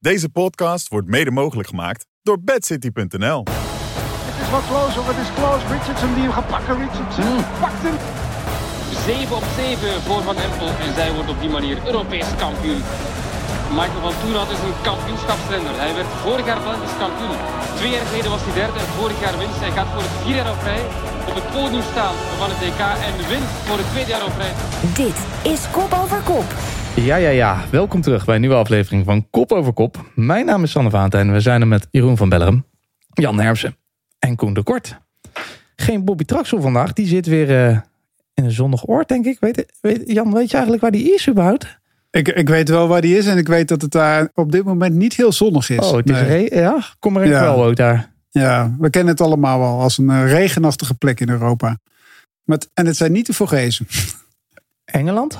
Deze podcast wordt mede mogelijk gemaakt door bedcity.nl. Het is wat closer, het is close. Richardson die hem gaat pakken. Richardson pakt hem. 7 op 7 voor Van Empel en zij wordt op die manier Europees kampioen. Michael van Toenhout is een kampioenschapsrenner. Hij werd vorig jaar Belgisch kampioen. Twee jaar geleden was hij derde en vorig jaar winst. Hij gaat voor het vierde jaar op rij op het podium staan van het DK en wint voor het tweede jaar op rij. Dit is Kop Over Kop. Ja, ja, ja. Welkom terug bij een nieuwe aflevering van Kop over Kop. Mijn naam is Sanne Vaantijn en we zijn er met Jeroen van Bellegem, Jan Hermsen en Koen de Kort. Geen Bobby Traxel vandaag, die zit weer eh, in een zonnig oord, denk ik. Weet, weet, Jan, weet je eigenlijk waar die is überhaupt? Ik, ik weet wel waar die is en ik weet dat het daar op dit moment niet heel zonnig is. Oh, het is Nee. ja, kom maar in Ja. wel ook daar. Ja, we kennen het allemaal wel als een eh, regenachtige plek in Europa. Maar het- en het zijn niet de Vogezen. Engeland?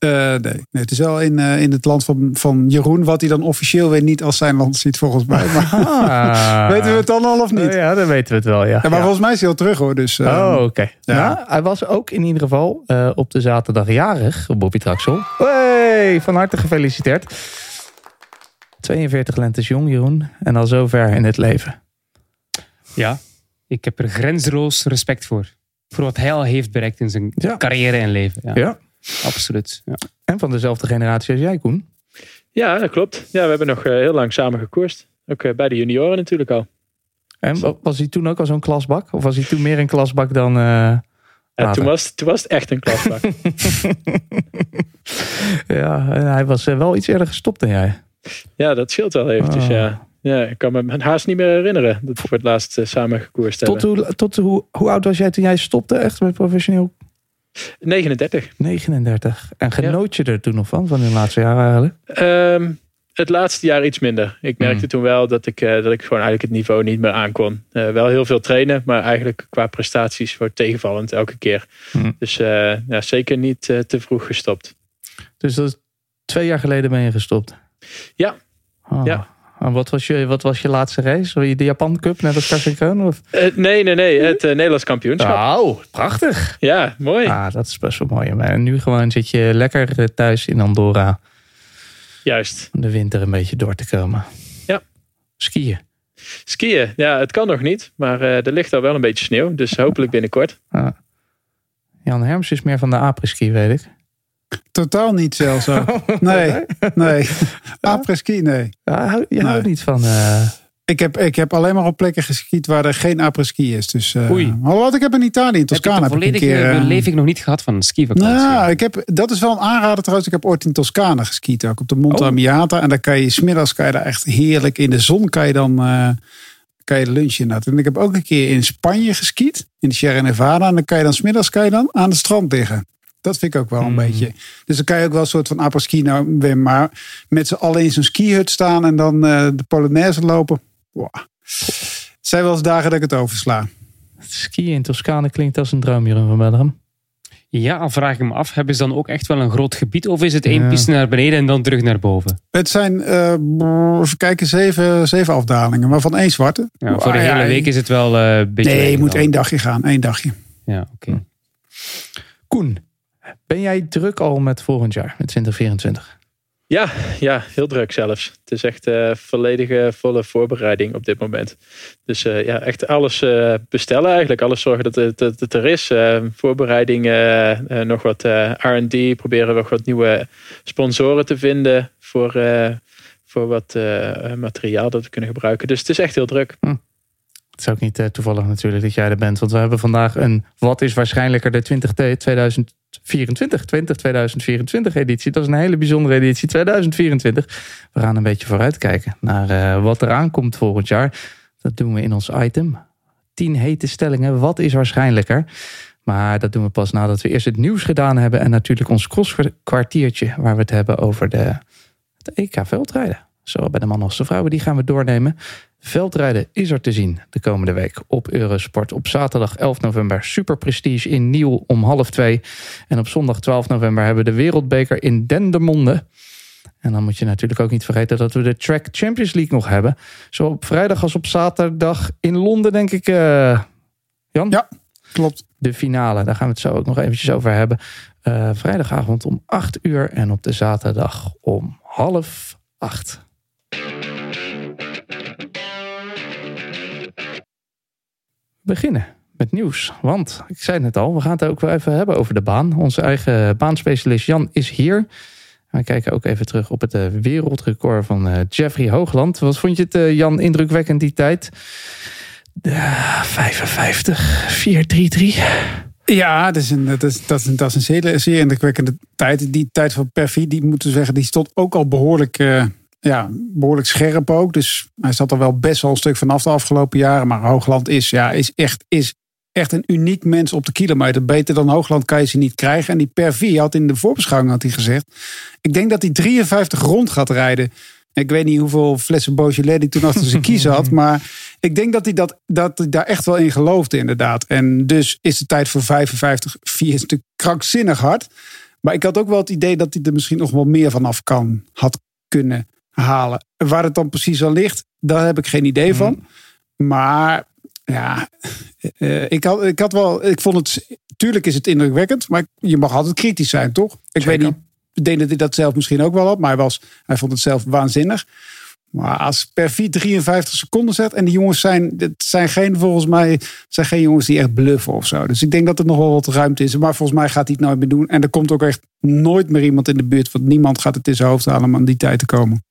Eh, nee. nee, het is wel in, eh, in het land van, van Jeroen, wat hij dan officieel weer niet als zijn land ziet volgens mij. Maar Ah. weten we het dan al of niet? Ja, dan weten we het wel, ja. Ja, maar Ja. volgens mij is hij al terug hoor. Dus, eh, Oh, oké. ja. Nou, hij was ook in ieder geval eh, op de zaterdag jarig, Bobby Traxel. Hey, van harte gefeliciteerd. 42 lentes jong, Jeroen. En al zover in het leven. Ja, ik heb er grenzeloos respect voor. Voor wat hij al heeft bereikt in zijn Ja. carrière en leven. Ja, Ja. Absoluut. Ja. En van dezelfde generatie als jij, Koen. Ja, dat klopt. Ja, we hebben nog eh, heel lang samen gekoerst. Ook eh, bij de junioren natuurlijk al. En wa- was hij toen ook al zo'n klasbak? Of was hij toen meer een klasbak dan... eh, Ja, toen, was, toen was het echt een klasbak. ja, en hij was wel iets eerder gestopt dan jij. ja, dat scheelt wel eventjes, Ah. ja. Ja, ik kan me haast niet meer herinneren dat we voor het laatst samen gekoerst Tot, hebben. hoe, tot hoe, hoe oud was jij toen jij stopte echt met professioneel? 39. 39. En genoot je er toen nog van, van de laatste jaren eigenlijk? Ehm, het laatste jaar iets minder. Ik merkte Hmm. toen wel dat ik, eh, dat ik gewoon eigenlijk het niveau niet meer aankon. Eh, wel heel veel trainen, maar eigenlijk qua prestaties wordt tegenvallend elke keer. Hmm. Dus eh, ja, zeker niet te vroeg gestopt. Dus dat is twee jaar geleden ben je gestopt? Ja. Oh. Ja. En wat was, je, wat was je laatste race? De Japan Cup, net als Karsten Kroon? Of? Eh, nee, nee, nee. Het eh, Nederlands kampioenschap. Oh, prachtig. Ja, mooi. Ah, dat is best wel mooi. Maar nu gewoon zit je lekker eh, thuis in Andorra Juist. om de winter een beetje door te komen. Ja. Skiën. Skiën, ja, het kan nog niet. Maar er ligt al wel een beetje sneeuw. Dus hopelijk binnenkort. Jan Herms is meer van de apres-ski, weet ik. Totaal niet zelfs zo. Nee, nee. Après-ski, nee. Ja, hou- je Nee. houdt niet van... eh, Ik heb, ik heb alleen maar op plekken geskiet waar er geen après-ski is. Dus, eh Oei. Alhoewel, ik heb in Italië, in Heb Toscane, de heb ik een keer... eh, beleving nog niet gehad van een skivakantie? Nou, ik heb, dat is wel een aanrader trouwens. Ik heb ooit in Toscane geskiet ook. Op de Monte Oh. Amiata. En dan kan je smiddags kan je daar echt heerlijk in de zon kan je dan eh, kan je lunchen inderdaad. En ik heb ook een keer in Spanje geskiet. In de Sierra Nevada. En dan kan je dan smiddags kan je dan aan het strand liggen. Dat vind ik ook wel een Hmm. beetje. Dus dan kan je ook wel een soort van apres-ski nou weer. Maar met z'n allen in zo'n skihut staan. En dan eh, de Polonaise lopen. Wow. Het zijn wel eens dagen dat ik het oversla. skiën in Toscane klinkt als een droom, Jeroen van Bellegem. Ja, al vraag ik me af, hebben ze dan ook echt wel een groot gebied? Of is het één Ja. piste naar beneden en dan terug naar boven? Het zijn, eh, brrr, even kijken, zeven, zeven afdalingen. Maar van één zwarte. Ja, voor de Ah, ja, hele week is het wel eh, een beetje... Nee, je moet dan. één dagje gaan. één dagje. Ja, oké. Koen, ben jij druk al met volgend jaar, met 2024? Ja, ja, heel druk zelfs. Het is echt eh volledige volle voorbereiding op dit moment. Dus eh, ja, echt alles eh, bestellen eigenlijk. Alles zorgen dat het, dat het er is. Voorbereiding, eh, nog wat R&D. Proberen nog wat nieuwe sponsoren te vinden voor, voor wat materiaal dat we kunnen gebruiken. Dus het is echt heel druk. Het is ook niet toevallig natuurlijk dat jij er bent. Want we hebben vandaag een wat is waarschijnlijker de 20 te- 2024, 20 2024 editie. Dat is een hele bijzondere editie 2024. We gaan een beetje vooruitkijken naar eh, wat er aankomt volgend jaar. Dat doen we in ons item. 10 hete stellingen. Wat is waarschijnlijker? Maar dat doen we pas nadat we eerst het nieuws gedaan hebben. En natuurlijk ons crosskwartiertje. Waar we het hebben over de, het EK veldrijden. Zowel bij de mannen als de vrouwen. Die gaan we doornemen. Veldrijden is er te zien de komende week op Eurosport. Op zaterdag 11 november Super Prestige in Nieuw om half twee. En op zondag 12 november hebben we de Wereldbeker in Dendermonde. En dan moet je natuurlijk ook niet vergeten dat we de Track Champions League nog hebben. Zowel op vrijdag als op zaterdag in Londen, denk ik. eh, Jan? Ja. Klopt. De finale, daar gaan we het zo ook nog eventjes over hebben. Eh, vrijdagavond om 8 uur en op de zaterdag om half acht. Beginnen met nieuws. Want ik zei het al, we gaan het ook wel even hebben over de baan. Onze eigen baanspecialist Jan is hier. We kijken ook even terug op het eh, wereldrecord van eh, Jeffrey Hoogland. Wat vond je het, eh, Jan, indrukwekkend die tijd? De 55, 433. Ja, dat is een, dat is, dat is een, dat is een zeer, indrukwekkende tijd. Die tijd van Perfi, die moeten we zeggen, die stond ook al behoorlijk ja, behoorlijk scherp ook. Dus hij zat er wel best wel een stuk vanaf de afgelopen jaren. Maar Hoogland is, ja, is, echt, is echt een uniek mens op de kilometer. Beter dan Hoogland kan je ze niet krijgen. En die Perfi had in de voorbeschouwing had hij gezegd. Ik denk dat hij 53 rond gaat rijden. Ik weet niet hoeveel flessen Beaujolais hij toen achter zijn kiezen had. Maar ik denk dat hij, dat, dat hij daar echt wel in geloofde inderdaad. En dus is de tijd voor 55, 4 is natuurlijk krankzinnig hard. Maar ik had ook wel het idee dat hij er misschien nog wel meer vanaf kan, had kunnen halen. Waar het dan precies al ligt, daar heb ik geen idee van. Maar ja, uh, ik, had, ik had wel, ik vond het, tuurlijk is het indrukwekkend, maar je mag altijd kritisch zijn, toch? Ik weet niet, ik denk dat hij dat zelf misschien ook wel had, maar hij, was, hij vond het zelf waanzinnig. Maar als per 4 53 seconden zet en die jongens zijn, het zijn geen, volgens mij, zijn geen jongens die echt bluffen of zo. Dus ik denk dat er nog wel wat ruimte is. Maar volgens mij gaat hij het nooit meer doen. En er komt ook echt nooit meer iemand in de buurt, want niemand gaat het in zijn hoofd halen om aan die tijd te komen.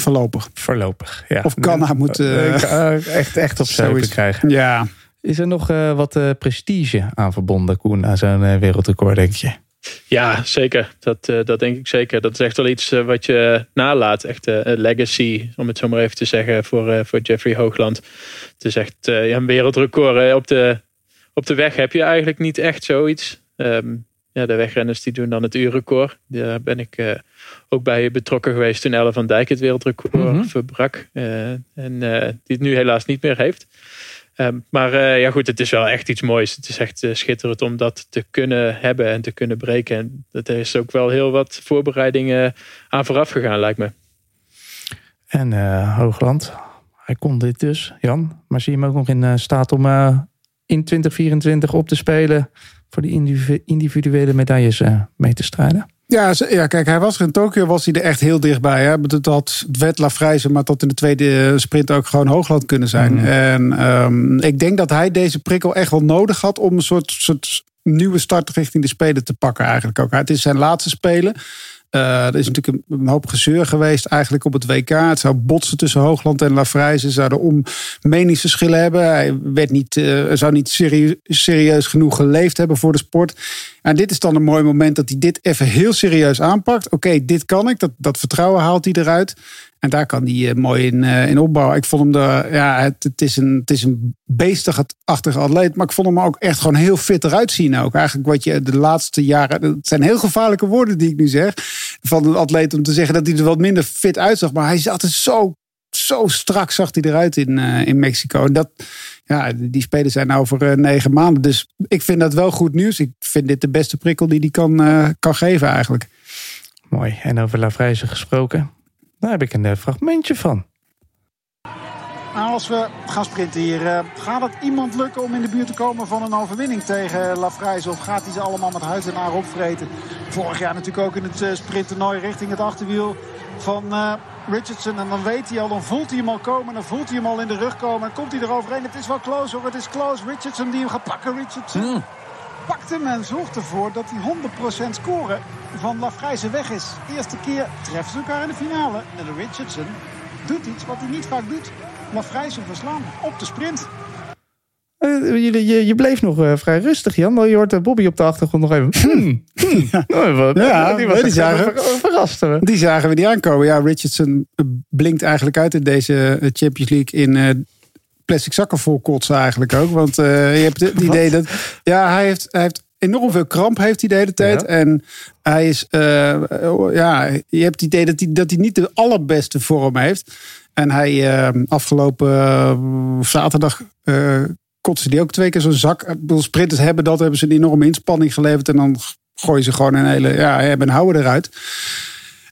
Voorlopig. Voorlopig, ja. Of kan hij moeten... Uh, echt, echt op zoiets krijgen. Ja. Is er nog uh, wat uh, prestige aan verbonden, Koen, aan zo'n wereldrecord, denk je? Ja, zeker. Dat, uh, dat denk ik zeker. Dat is echt wel iets uh, wat je nalaat. Echt uh, een legacy, om het zo maar even te zeggen, voor, voor Jeffrey Hoogland. Het is echt ja, een wereldrecord. op, de, op de weg heb je eigenlijk niet echt zoiets. Um, ja, de wegrenners die doen dan het uurrecord. Daar ben ik ook bij betrokken geweest toen Elle van Dijk het wereldrecord mm -hmm. verbrak. en die het nu helaas niet meer heeft. Um, maar ja goed, het is wel echt iets moois. Het is echt schitterend om dat te kunnen hebben en te kunnen breken. En er is ook wel heel wat voorbereidingen aan vooraf gegaan, lijkt me. En Hoogland, hij kon dit dus, Jan. Maar zie je hem ook nog in staat om in 2024 op te spelen... voor die individuele medailles mee te strijden? Ja, ja, kijk, hij was er in Tokio, was hij er echt heel dichtbij. Hè? Het had Lafrijze, maar tot in de tweede sprint ook gewoon hoogland kunnen zijn. Mm. En um, ik denk dat hij deze prikkel echt wel nodig had om een soort, soort nieuwe start richting de Spelen te pakken eigenlijk ook. Het is zijn laatste Spelen. Uh, er is natuurlijk een, hoop gezeur geweest eigenlijk op het WK. Het zou botsen tussen Hoogland en Lafrijze. Ze zouden om meningsverschillen hebben. Hij werd niet, uh, zou niet serieus, serieus genoeg geleefd hebben voor de sport. En dit is dan een mooi moment dat hij dit even heel serieus aanpakt. Oké, dit kan ik. Dat, dat vertrouwen haalt hij eruit. En daar kan hij uh, mooi in, uh, in opbouwen. Ik vond hem de, ja, het, het, is een, het is een beestig-achtige atleet. Maar ik vond hem ook echt gewoon heel fit eruit zien. Ook eigenlijk wat je de laatste jaren. Het zijn heel gevaarlijke woorden die ik nu zeg. Van een atleet om te zeggen dat hij er wat minder fit uitzag. Maar hij zat er zo, zo strak, zag hij eruit in, uh, in Mexico. En dat, ja, die spelen zijn nou over negen maanden. Dus ik vind dat wel goed nieuws. Ik vind dit de beste prikkel die hij kan, kan geven eigenlijk. Mooi. En over Lavrijze gesproken. Daar heb ik een fragmentje van. Nou, als we gaan sprinten hier, uh, gaat het iemand lukken om in de buurt te komen van een overwinning tegen Lafrijze? Of gaat hij ze allemaal met huid en haar opvreten? Vorig jaar natuurlijk ook in het uh, sprinttoernooi richting het achterwiel van uh, Richardson. En dan weet hij al, dan voelt hij hem al komen. Dan voelt hij hem al in de rug komen. En komt hij eroverheen. Het is wel close hoor, het is close. Richardson die hem gaat pakken, Richardson. Mm. Pakt hem en zorgt ervoor dat die 100% score van Lafrijze weg is. Eerste keer treffen ze elkaar in de finale. En de Richardson doet iets wat hij niet vaak doet. Lafrijze verslaan op de sprint. Uh, je, je, je, bleef nog uh, vrij rustig, Jan. Je hoort uh, Bobby op de achtergrond nog even. Hmm, hmm. ja, oh, wat, ja, die, was die zagen, verrast. Die zagen we die aankomen. Ja, Richardson blinkt eigenlijk uit in deze Champions League in plastic zakken vol kotsen eigenlijk ook. Want je hebt het idee dat... Ja, hij heeft, hij heeft enorm veel kramp heeft hij de hele tijd. Ja. En hij is, uh, ja, je hebt het idee dat hij, dat hij niet de allerbeste vorm heeft. En hij uh, afgelopen uh, zaterdag kotste hij ook twee keer zo'n zak. Ik bedoel, sprinters hebben dat, hebben ze een enorme inspanning geleverd. En dan gooien ze gewoon een hele, ja, hebben houden eruit.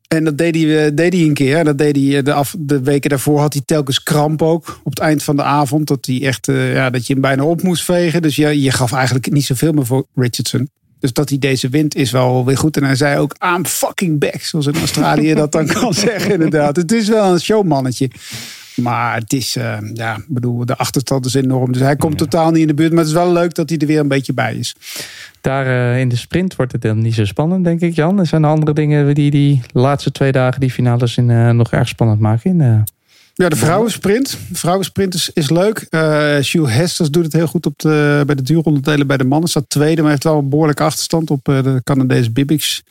En dat deed hij, deed hij een keer. Dat deed hij de, af, de weken daarvoor had hij telkens kramp ook. Op het eind van de avond. Dat, hij echt, uh, ja, dat je hem bijna op moest vegen. Dus je, je gaf eigenlijk niet zoveel meer voor Richardson. Dus dat hij deze wint is wel weer goed. En hij zei ook, I'm fucking back. Zoals in Australië dat dan kan zeggen inderdaad. Het is wel een showmannetje. Maar het is, uh, ja, bedoel, de achterstand is enorm. Dus hij komt totaal niet in de buurt. Maar het is wel leuk dat hij er weer een beetje bij is. Daar uh, in de sprint wordt het dan niet zo spannend, denk ik, Jan. Er zijn andere dingen die die laatste twee dagen die finales in, uh, nog erg spannend maken. In, ja, de vrouwensprint. De vrouwensprint is, is leuk. Uh, Hugh Hesters doet het heel goed op de, bij de duurronderdelen bij de mannen. Staat tweede, maar heeft wel een behoorlijke achterstand op de Canadese Bibiks.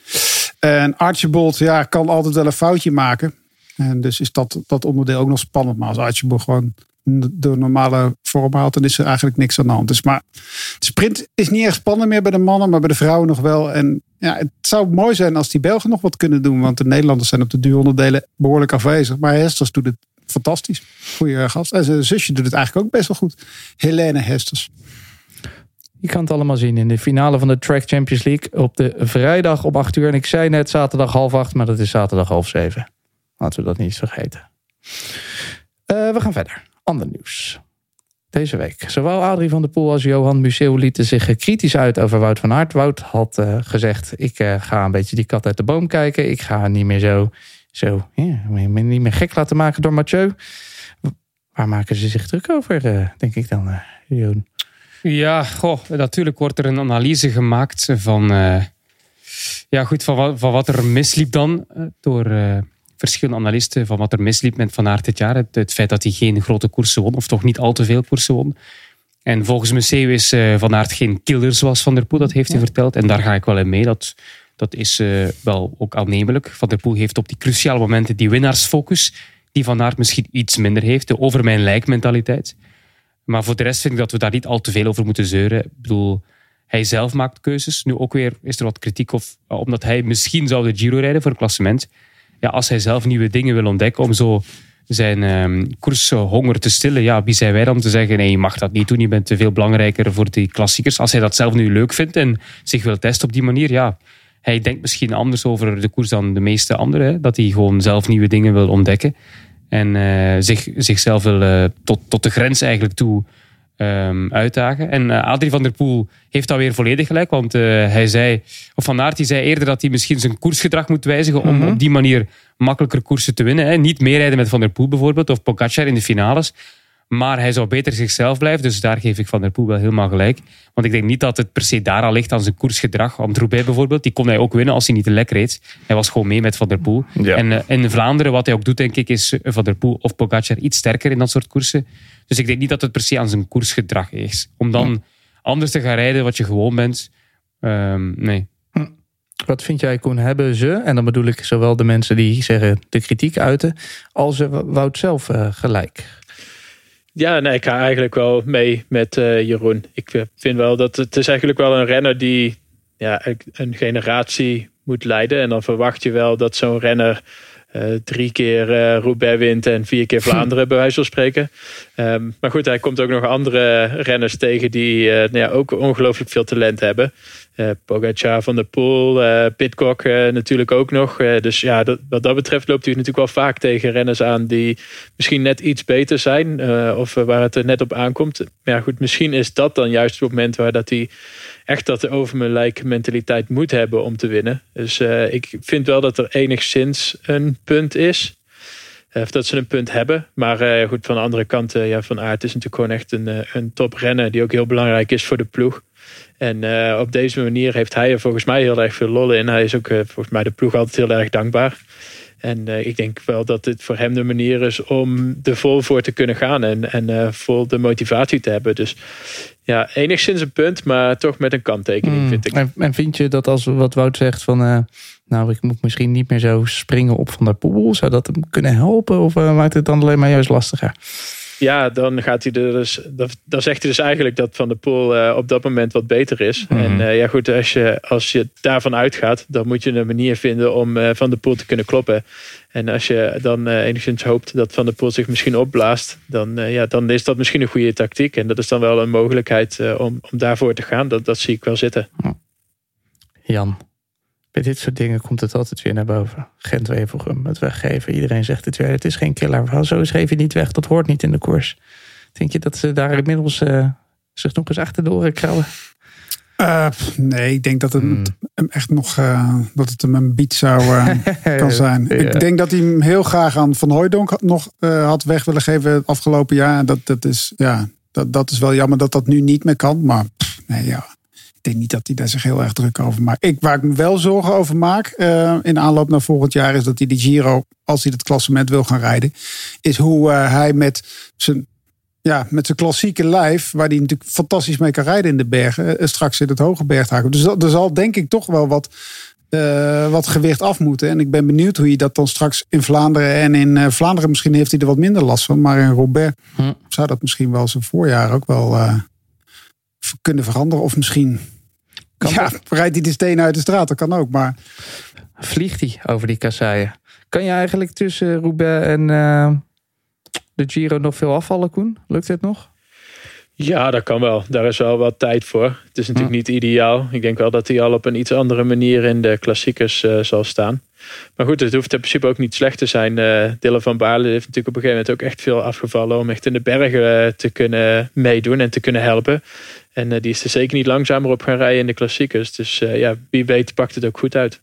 En Archibald ja, kan altijd wel een foutje maken. En dus is dat, dat onderdeel ook nog spannend. Maar als Archibald gewoon de normale vorm haalt, dan is er eigenlijk niks aan de hand. Dus maar sprint is niet echt spannend meer bij de mannen, maar bij de vrouwen nog wel. En ja, het zou mooi zijn als die Belgen nog wat kunnen doen. Want de Nederlanders zijn op de duuronderdelen behoorlijk afwezig. Maar Hesters doet het fantastisch. Goeie gast. En zijn zusje doet het eigenlijk ook best wel goed. Helene Hesters. Je kan het allemaal zien in de finale van de Track Champions League op de vrijdag om 8 uur. En ik zei net zaterdag half 8, maar dat is zaterdag half 7. Laten we dat niet vergeten. Uh, we gaan verder. Ander nieuws. Deze week. Zowel Adrie van der Poel als Johan Museeuw lieten zich kritisch uit over Wout van Aert. Wout had uh, gezegd, ik uh, ga een beetje die kat uit de boom kijken. Ik ga niet meer zo zo me niet meer gek laten maken door Mathieu. Waar maken ze zich druk over, denk ik dan, Joon? Ja, goh, natuurlijk wordt er een analyse gemaakt van, ja, goed, van, wat, van wat er misliep dan door verschillende analisten. Van wat er misliep met Van Aert dit jaar. Het, het, feit dat hij geen grote koersen won, of toch niet al te veel koersen won. En volgens Museeuw is Van Aert geen killer zoals Van der Poel dat heeft hij verteld. En daar ga ik wel in mee. Dat dat is uh, wel ook aannemelijk. Van der Poel heeft op die cruciale momenten die winnaarsfocus, die Van Aert misschien iets minder heeft, de over mijn lijk mentaliteit. Maar voor de rest vind ik dat we daar niet al te veel over moeten zeuren. Ik bedoel, hij zelf maakt keuzes. Nu ook weer is er wat kritiek of, omdat hij misschien zou de Giro rijden voor een klassement. Ja, als hij zelf nieuwe dingen wil ontdekken om zo zijn um, koershonger te stillen. Ja, wie zijn wij dan te zeggen, nee, je mag dat niet doen. Je bent te veel belangrijker voor die klassiekers. Als hij dat zelf nu leuk vindt en zich wil testen op die manier, ja, hij denkt misschien anders over de koers dan de meeste anderen. Dat hij gewoon zelf nieuwe dingen wil ontdekken. En uh, zich, zichzelf wil uh, tot, tot de grens eigenlijk toe um, uitdagen. En uh, Adrie van der Poel heeft dat weer volledig gelijk. Want hij zei, of Van Aert die zei eerder dat hij misschien zijn koersgedrag moet wijzigen. Om mm-hmm. op die manier makkelijker koersen te winnen. Hè. Niet meerijden met Van der Poel bijvoorbeeld. Of Pogacar in de finales. Maar hij zou beter zichzelf blijven. Dus daar geef ik Van der Poel wel helemaal gelijk. Want ik denk niet dat het per se daar al ligt aan zijn koersgedrag. Roubaix bijvoorbeeld, die kon hij ook winnen als hij niet te lek reed. Hij was gewoon mee met Van der Poel. En uh, in Vlaanderen, wat hij ook doet, denk ik, is Van der Poel of Pogacar iets sterker in dat soort koersen. Dus ik denk niet dat het per se aan zijn koersgedrag is. Om dan anders te gaan rijden wat je gewoon bent. Um, nee. Hm. Wat vind jij, Koen? Hebben ze, en dan bedoel ik zowel de mensen die zeggen de kritiek uiten, als Wout zelf uh, gelijk? Ja, nee, ik ga eigenlijk wel mee met uh, Jeroen. Ik vind wel dat het is eigenlijk wel een renner die ja, een generatie moet leiden. En dan verwacht je wel dat zo'n renner uh, drie keer uh, Roubaix wint en vier keer Vlaanderen, bij wijze van spreken. Um, maar goed, hij komt ook nog andere renners tegen die uh, nou ja, ook ongelooflijk veel talent hebben. Uh, Pogacar van der Poel, uh, Pitcock uh, natuurlijk ook nog. dus ja, dat, wat dat betreft loopt hij natuurlijk wel vaak tegen renners aan die misschien net iets beter zijn. of waar het er net op aankomt. Maar ja, goed, misschien is dat dan juist het moment waar dat hij echt dat over mijn mentaliteit moet hebben om te winnen. Dus ik vind wel dat er enigszins een punt is. Of dat ze een punt hebben. Maar goed, van de andere kant, ja, Van Aert is natuurlijk gewoon echt een, een top renner. Die ook heel belangrijk is voor de ploeg. En uh, op deze manier heeft hij er volgens mij heel erg veel lol in. Hij is ook uh, volgens mij de ploeg altijd heel erg dankbaar. En uh, ik denk wel dat dit voor hem de manier is om er vol voor te kunnen gaan. En, en vol de motivatie te hebben. Dus ja, enigszins een punt, maar toch met een kanttekening mm. vind ik. En, en, vind je dat als wat Wout zegt van... nou, ik moet misschien niet meer zo springen op van de poel. Zou dat hem kunnen helpen? Of maakt het dan alleen maar juist lastiger? Ja, dan gaat hij er dus. Dan zegt hij dus eigenlijk dat Van der Poel uh, op dat moment wat beter is. Mhm. En uh, ja, goed, als je, als je daarvan uitgaat, dan moet je een manier vinden om uh, Van der Poel te kunnen kloppen. En als je dan enigszins hoopt dat Van der Poel zich misschien opblaast, dan, ja, dan is dat misschien een goede tactiek. En dat is dan wel een mogelijkheid om, om daarvoor te gaan. Dat, dat zie ik wel zitten. Jan, bij dit soort dingen komt het altijd weer naar boven. Gent Wevelgem, het weggeven. Iedereen zegt het weer. Het is geen killer. Zo geef je niet weg. Dat hoort niet in de koers. Denk je dat ze daar inmiddels uh, zich nog eens achter de oren krabben? Uh, nee, ik denk dat het Hmm. hem echt nog uh, dat het hem een beat zou uh, kan zijn. Ja. Ik denk dat hij hem heel graag aan Van Hooijdonk nog uh, had weg willen geven het afgelopen jaar. Dat, dat, is, ja, dat, dat is wel jammer dat dat nu niet meer kan. Maar pff, nee, ja. Ik denk niet dat hij daar zich heel erg druk over maakt. Ik, waar ik me wel zorgen over maak uh, in aanloop naar volgend jaar is dat hij de Giro, als hij het klassement wil gaan rijden, is hoe uh, hij met zijn ja, met zijn klassieke lijf, waar hij natuurlijk fantastisch mee kan rijden in de bergen, eh, straks in het hoge berghaken. Dus er zal denk ik toch wel wat, wat gewicht af moeten. En ik ben benieuwd hoe je dat dan straks in Vlaanderen en in Vlaanderen misschien heeft hij er wat minder last van. Maar in Robert hm. zou dat misschien wel zijn voorjaar ook wel kunnen veranderen. Of misschien kan ja, rijdt hij de stenen uit de straat, dat kan ook. Maar vliegt hij over die kasseien? Kan je eigenlijk tussen Roubaix en de Giro nog veel afvallen, Koen? Lukt het nog? Ja, dat kan wel. Daar is wel wat tijd voor. Het is natuurlijk niet ideaal. Ik denk wel dat hij al op een iets andere manier in de klassiekers uh, zal staan. Maar goed, het hoeft in principe ook niet slecht te zijn. Uh, Dylan van Baarle heeft natuurlijk op een gegeven moment ook echt veel afgevallen... om echt in de bergen uh, te kunnen meedoen en te kunnen helpen. En die is er zeker niet langzamer op gaan rijden in de klassiekers. Dus ja, wie weet pakt het ook goed uit.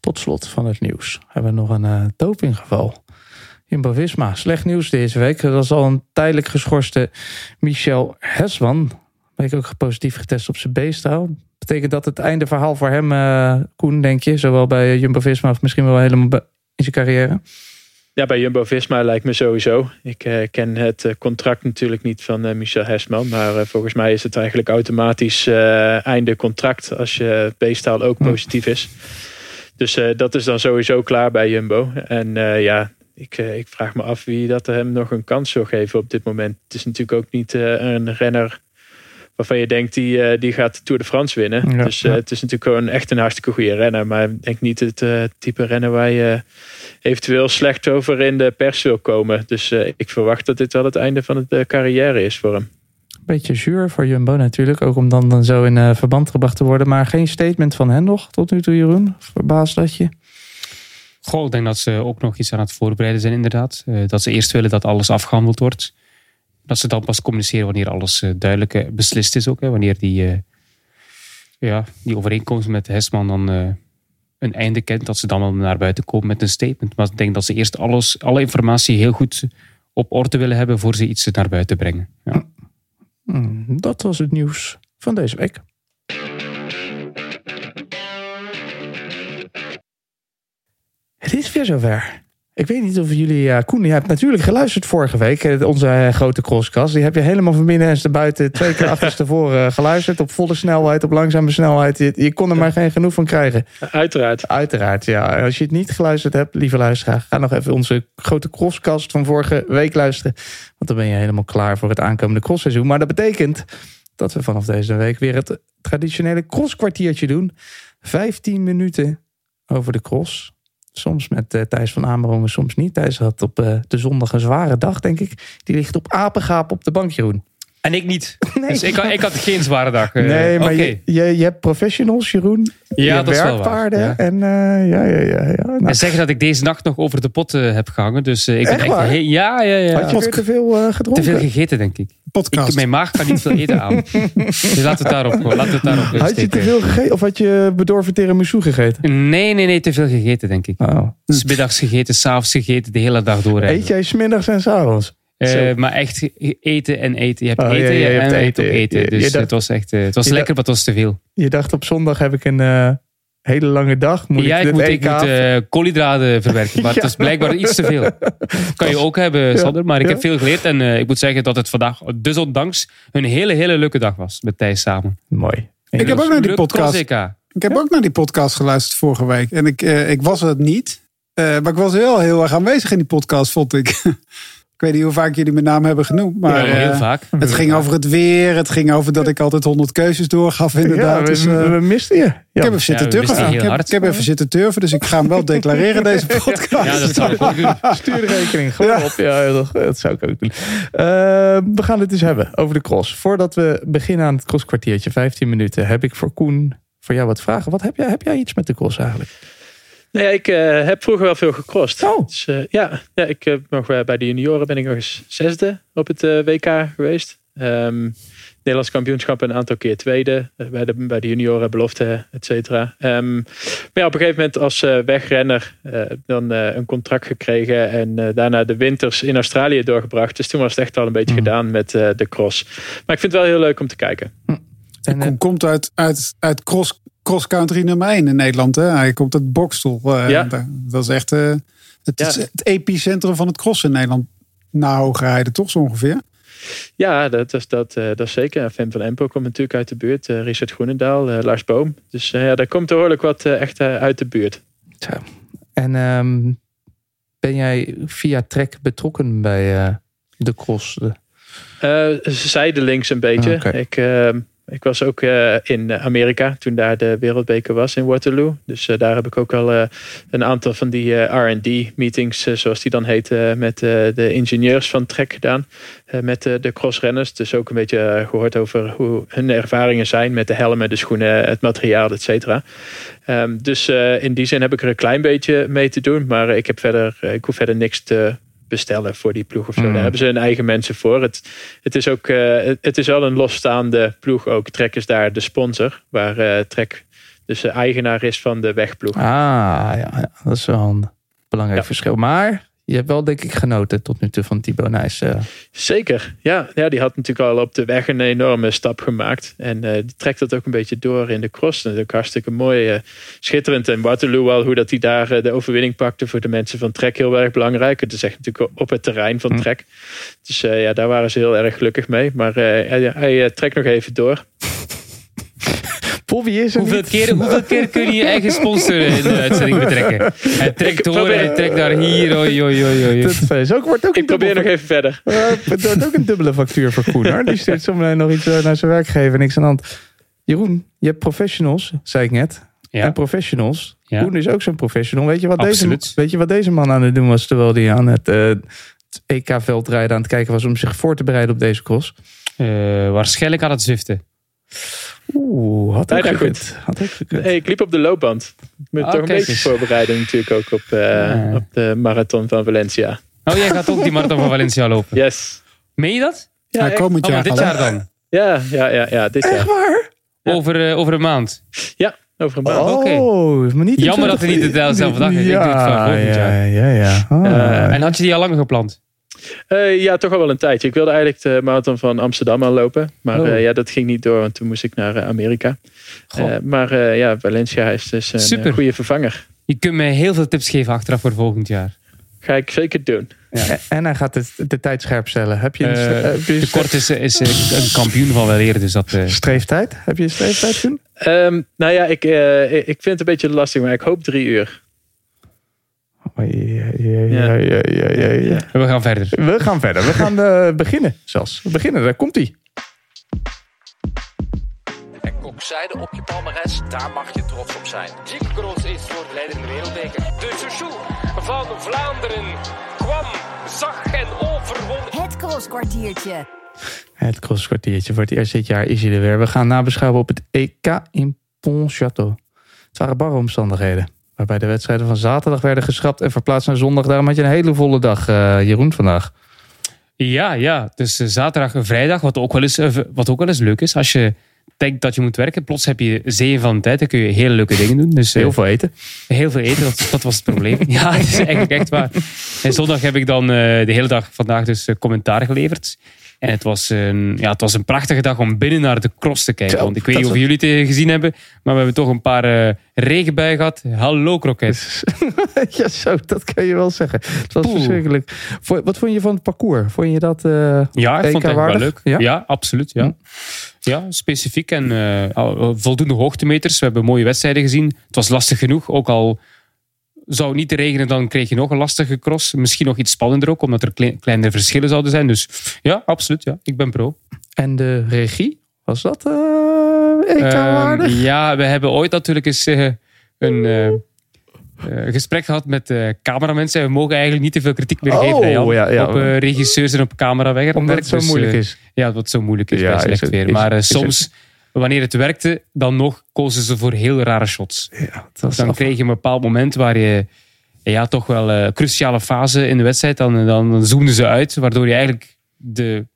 Tot slot van het nieuws hebben we nog een dopinggeval. Jumbo-Visma. Slecht nieuws deze week. Dat was al een tijdelijk geschorste Michel Hesman. Bleek ook positief getest op zijn B-staal. Betekent dat het einde verhaal voor hem, uh, Koen, denk je? Zowel bij Jumbo-Visma of misschien wel helemaal in zijn carrière? Ja, bij Jumbo-Visma lijkt me sowieso. Ik uh, ken het uh, contract natuurlijk niet van uh, Michel Hesman. Maar volgens mij is het eigenlijk automatisch einde contract als je B-staal ook positief is. Dus dat is dan sowieso klaar bij Jumbo. En ja, ik, ik, vraag me af wie dat hem nog een kans zou geven op dit moment. Het is natuurlijk ook niet uh, een renner waarvan je denkt die, uh, die gaat de Tour de France winnen. Ja, dus uh, ja. het is natuurlijk gewoon echt een hartstikke goede renner. Maar ik denk niet het type renner waar je eventueel slecht over in de pers wil komen. Dus ik verwacht dat dit wel het einde van de carrière is voor hem. Beetje zuur voor Jumbo natuurlijk. Ook om dan, dan zo in verband gebracht te worden. Maar geen statement van hen nog tot nu toe, Jeroen. Verbaasd dat je? Goh, ik denk dat ze ook nog iets aan het voorbereiden zijn, inderdaad. Uh, dat ze eerst willen dat alles afgehandeld wordt. Dat ze dan pas communiceren wanneer alles uh, duidelijk uh, beslist is ook. Hè, wanneer die, ja, die overeenkomst met Hesman dan een einde kent. Dat ze dan wel naar buiten komen met een statement. Maar ik denk dat ze eerst alles, alle informatie heel goed op orde willen hebben voor ze iets naar buiten brengen. Ja. Mm, dat was het nieuws van deze week. Het is weer zover. Ik weet niet of jullie... Ja, Koen, je hebt natuurlijk geluisterd vorige week. eh, Onze eh, grote crosskast. Die heb je helemaal van binnen en buiten twee keer achterstevoren uh, geluisterd. Op volle snelheid, op langzame snelheid. Je, je, kon er maar geen genoeg van krijgen. Uiteraard. Uiteraard, ja. Als je het niet geluisterd hebt, lieve luisteraar... ga nog even onze grote crosskast van vorige week luisteren. Want dan ben je helemaal klaar voor het aankomende crossseizoen. Maar dat betekent dat we vanaf deze week weer het traditionele crosskwartiertje doen. 15 minuten over de cross. Soms met uh, Thijs van Amerongen, soms niet. Thijs had op uh, de zondag een zware dag, denk ik. Die ligt op apengaap op de bank, Jeroen. En ik niet. Nee. Dus ik, ik, had geen zware dag. Nee, maar okay. je, je, je, hebt professionals, Jeroen. Ja, je dat is wel waar. Ja. En uh, ja, ja, ja. ja. Nou. En zeggen dat ik deze nacht nog over de pot uh, heb gehangen. Dus ik echt ben echt... Ja, ja, ja. Had je te veel gedronken? Te veel gegeten, denk ik. Podcast. ik mijn maag kan niet veel eten aan. dus laten we het daarop, laten we het daarop Had je te veel gegeten of had je bedorven tiramisu gegeten? Nee, nee, nee. Te veel gegeten, denk ik. Oh. Dus middags gegeten, s'avonds gegeten, de hele dag door. Eet jij smiddags en s'avonds? Uh, maar echt eten en eten. Je hebt Oh, eten ja, je en hebt eten. eten. Je- Dus je dacht- het was echt het was lekker, maar het was te veel. Je dacht op zondag heb ik een uh, hele lange dag. Moet ja, ik, ik dit moet, EK ik moet uh, koolhydraten verwerken. Maar Ja. het is blijkbaar iets te veel. kan je ook hebben, Sander. Maar ik Ja. heb veel geleerd. En uh, ik moet zeggen dat het vandaag, desondanks, een hele, hele leuke dag was. Met Thijs samen. Mooi. Ik heb ook naar die podcast. Ik heb ook naar die podcast geluisterd vorige week. En ik, eh, ik was het niet. Eh, maar ik was wel heel erg aanwezig in die podcast, vond ik. ik weet niet hoe vaak jullie mijn naam hebben genoemd. Maar Ja, heel eh, vaak. het ging over het weer. Het ging over dat ik altijd honderd keuzes doorgaf, inderdaad. Ja, we, Dus, eh, we, we misten je. ik heb even zitten turven. heel Ik heb, hard. ik heb even zitten turven, dus ik ga hem wel declareren, deze podcast. Ja, dat zou ik ook doen. Stuur de rekening gewoon Ja. op. Ja, dat, dat zou ik ook doen. Eh, we gaan het dus hebben over de cross. Voordat we beginnen aan het crosskwartiertje, 15 minuten, heb ik voor Koen voor jou wat vragen. Wat heb jij, heb jij iets met de cross eigenlijk? Nou ja, ik eh, heb vroeger wel veel gecrossed. Oh. Dus, eh, ja, ja, ik heb nog eh, bij de junioren ben ik nog eens zesde op het WK geweest. Ehm, Nederlands kampioenschap een aantal keer tweede. bij, de, bij de junioren, belofte, et cetera. Ehm, maar ja, op een gegeven moment als eh, wegrenner eh, dan eh, een contract gekregen. En daarna de winters in Australië doorgebracht. Dus toen was het echt al een beetje gedaan met eh, de cross. Maar ik vind het wel heel leuk om te kijken. En, eh, Kom- komt uit, uit, uit cross, cross country nummer 1 in Nederland. Hè? Hij komt uit Bokstoel. eh, Ja. dat- is echt eh, het, Ja. is het epicentrum van het cross in Nederland. Na Hoogrijden, toch zo ongeveer? Ja, dat is, dat, eh, dat is zeker. Fem van Empel komt natuurlijk uit de buurt. Richard Groenendaal, Lars Boom. Dus ja, daar komt behoorlijk wat echt uit de buurt. Zo. En ehm, ben jij via Trek betrokken bij de cross? De- zijdelings een beetje. Oké. Ik, eh, ik was ook eh, in Amerika toen daar de wereldbeker was in Waterloo. Dus eh, daar heb ik ook al eh, een aantal van die R&D meetings, eh, zoals die dan heten, met de ingenieurs van Trek gedaan. Met de crossrenners. Dus ook een beetje eh, gehoord over hoe hun ervaringen zijn met de helmen, de schoenen, het materiaal, et cetera. Ehm, dus in die zin heb ik er een klein beetje mee te doen. Maar ik, heb verder, ik hoef verder niks te bestellen voor die ploeg of zo. Mm. Daar hebben ze hun eigen mensen voor. Het, het is ook eh, het, is wel een losstaande ploeg ook. Trek is daar de sponsor, waar eh, Trek dus de eigenaar is van de wegploeg. Ah, ja, ja, dat is wel een belangrijk Ja. verschil. Maar je hebt wel, denk ik, genoten tot nu toe van Thibaut Nijs. eh. Zeker, ja, ja. Die had natuurlijk al op de weg een enorme stap gemaakt. En eh, die trekt dat ook een beetje door in de cross. Dat is ook hartstikke mooi. eh, schitterend. En Waterloo al, hoe dat hij daar de overwinning pakte voor de mensen van Trek heel erg belangrijk. Het is echt natuurlijk op het terrein van Hm. Trek. Dus ja, daar waren ze heel erg gelukkig mee. Maar hij, hij trekt nog even door. Is er Hoeveel niet? keer, hoeveel keer kun je je eigen sponsor in de uitzending betrekken? Hij trekt Ik door, probeer- hij trekt daar hier. Oei, oei, oei, oei. Dat is ook, wordt ook Ik een probeer nog dubbele- even verder. Eh, Het wordt ook een dubbele factuur voor Koen. Hoor. Die stuurt zometeen nog iets eh, naar zijn werkgever. Niks aan de hand. Jeroen, je hebt professionals, zei ik net. Ja. En professionals. Ja. Koen is ook zo'n professional. Weet je, wat deze, weet je wat deze man aan het doen was terwijl hij aan het, eh, het EK-veldrijden aan het kijken was om zich voor te bereiden op deze cross? Eh, waarschijnlijk aan het zwiften. Oeh, had ook Bijna gekund. Had ook gekund. Hey, ik liep op de loopband. Ik moet Ah, toch een beetje eens. voorbereiden natuurlijk ook op, eh, Ja. op de marathon van Valencia. Oh, jij gaat ook die marathon van Valencia lopen. Yes. Meen je dat? Ja, Ja, echt. komend Oh, maar jaar. dit jaar dan? ja, ja, ja, ja, dit jaar. waar? Ja. Over, eh, over een maand. Over een maand. oké. Oh, maar niet Jammer dat we niet dezelfde dag hebben. Ik doe het van volgend ja, jaar. ja, ja. Ah. Eh, En had je die al langer gepland? Eh, ja, toch al wel een tijdje. Ik wilde eigenlijk de marathon van Amsterdam aan lopen. Maar Oh. eh, ja, dat ging niet door, want toen moest ik naar eh, Amerika. Eh, maar eh, ja, Valencia is dus een Super. goede vervanger. Je kunt mij heel veel tips geven achteraf voor volgend jaar. Ga ik zeker doen. En hij gaat de, de tijd scherp stellen. Heb je een, heb je een de kort is, is een kampioen van wel eerder, dus dat... streeftijd? Heb je een streeftijd toen? Ehm, nou ja, ik, ik vind het een beetje lastig, maar ik hoop drie uur. Ja, ja, ja, ja, ja, ja, ja. we gaan verder. We gaan verder. We gaan eh, beginnen zelfs. We beginnen, daar komt hij. En kokzijde op je palmares, daar mag je trots op zijn. Kroos is voor de leider in de wereldbeker. De Chouchou van Vlaanderen kwam, zag en overwon. Het crosskwartiertje. Het crosskwartiertje voor het eerst dit jaar is hij er weer. We gaan nabeschouwen op het EK in Pontchâteau. Het waren barre omstandigheden. Waarbij de wedstrijden van zaterdag werden geschrapt en verplaatst naar zondag. Daarom had je een hele volle dag, eh, Jeroen, vandaag. Ja, ja. Dus eh, zaterdag en vrijdag, wat ook, wel eens, eh, wat ook wel eens leuk is. Als je denkt dat je moet werken, plots heb je zeeën van de tijd. Dan kun je hele leuke dingen doen. Dus Heel veel eten. Heel veel eten, dat, dat was het probleem. Ja, dat is eigenlijk echt waar. En zondag heb ik dan de hele dag vandaag dus commentaar geleverd. En het was, een, ja, het was een prachtige dag om binnen naar de cross te kijken. Want ik weet niet of jullie het gezien hebben, maar we hebben toch een paar eh, regenbuien gehad. Hallo kroket. ja, zo, dat kan je wel zeggen. Het was Poeh. verschrikkelijk. Wat vond je van het parcours? Vond je dat... eh, Ja, ik vond het wel leuk. Ja? Ja, absoluut. Ja. ja, specifiek en eh, voldoende hoogtemeters. We hebben mooie wedstrijden gezien. Het was lastig genoeg, ook al zou het niet regenen, dan kreeg je nog een lastige cross. Misschien nog iets spannender ook, omdat er kle- kleinere verschillen zouden zijn. Dus ja, absoluut. Ja. Ik ben pro. En de regie? Was dat eh EK-waardig? Ehm, ja, we hebben ooit natuurlijk eens eh, een eh, gesprek gehad met eh cameramensen. We mogen eigenlijk niet te veel kritiek meer Oh, geven Jan, ja, ja. op regisseurs en op camerawerk. Omdat het zo Dus, moeilijk is. Ja, wat zo moeilijk is Ja, bij slecht weer. Maar soms, wanneer het werkte, dan nog kozen ze voor heel rare shots. Ja, Dan af- kreeg je een bepaald moment waar je ja, toch wel een cruciale fase in de wedstrijd, dan, dan, dan zoomden ze uit, waardoor je eigenlijk de,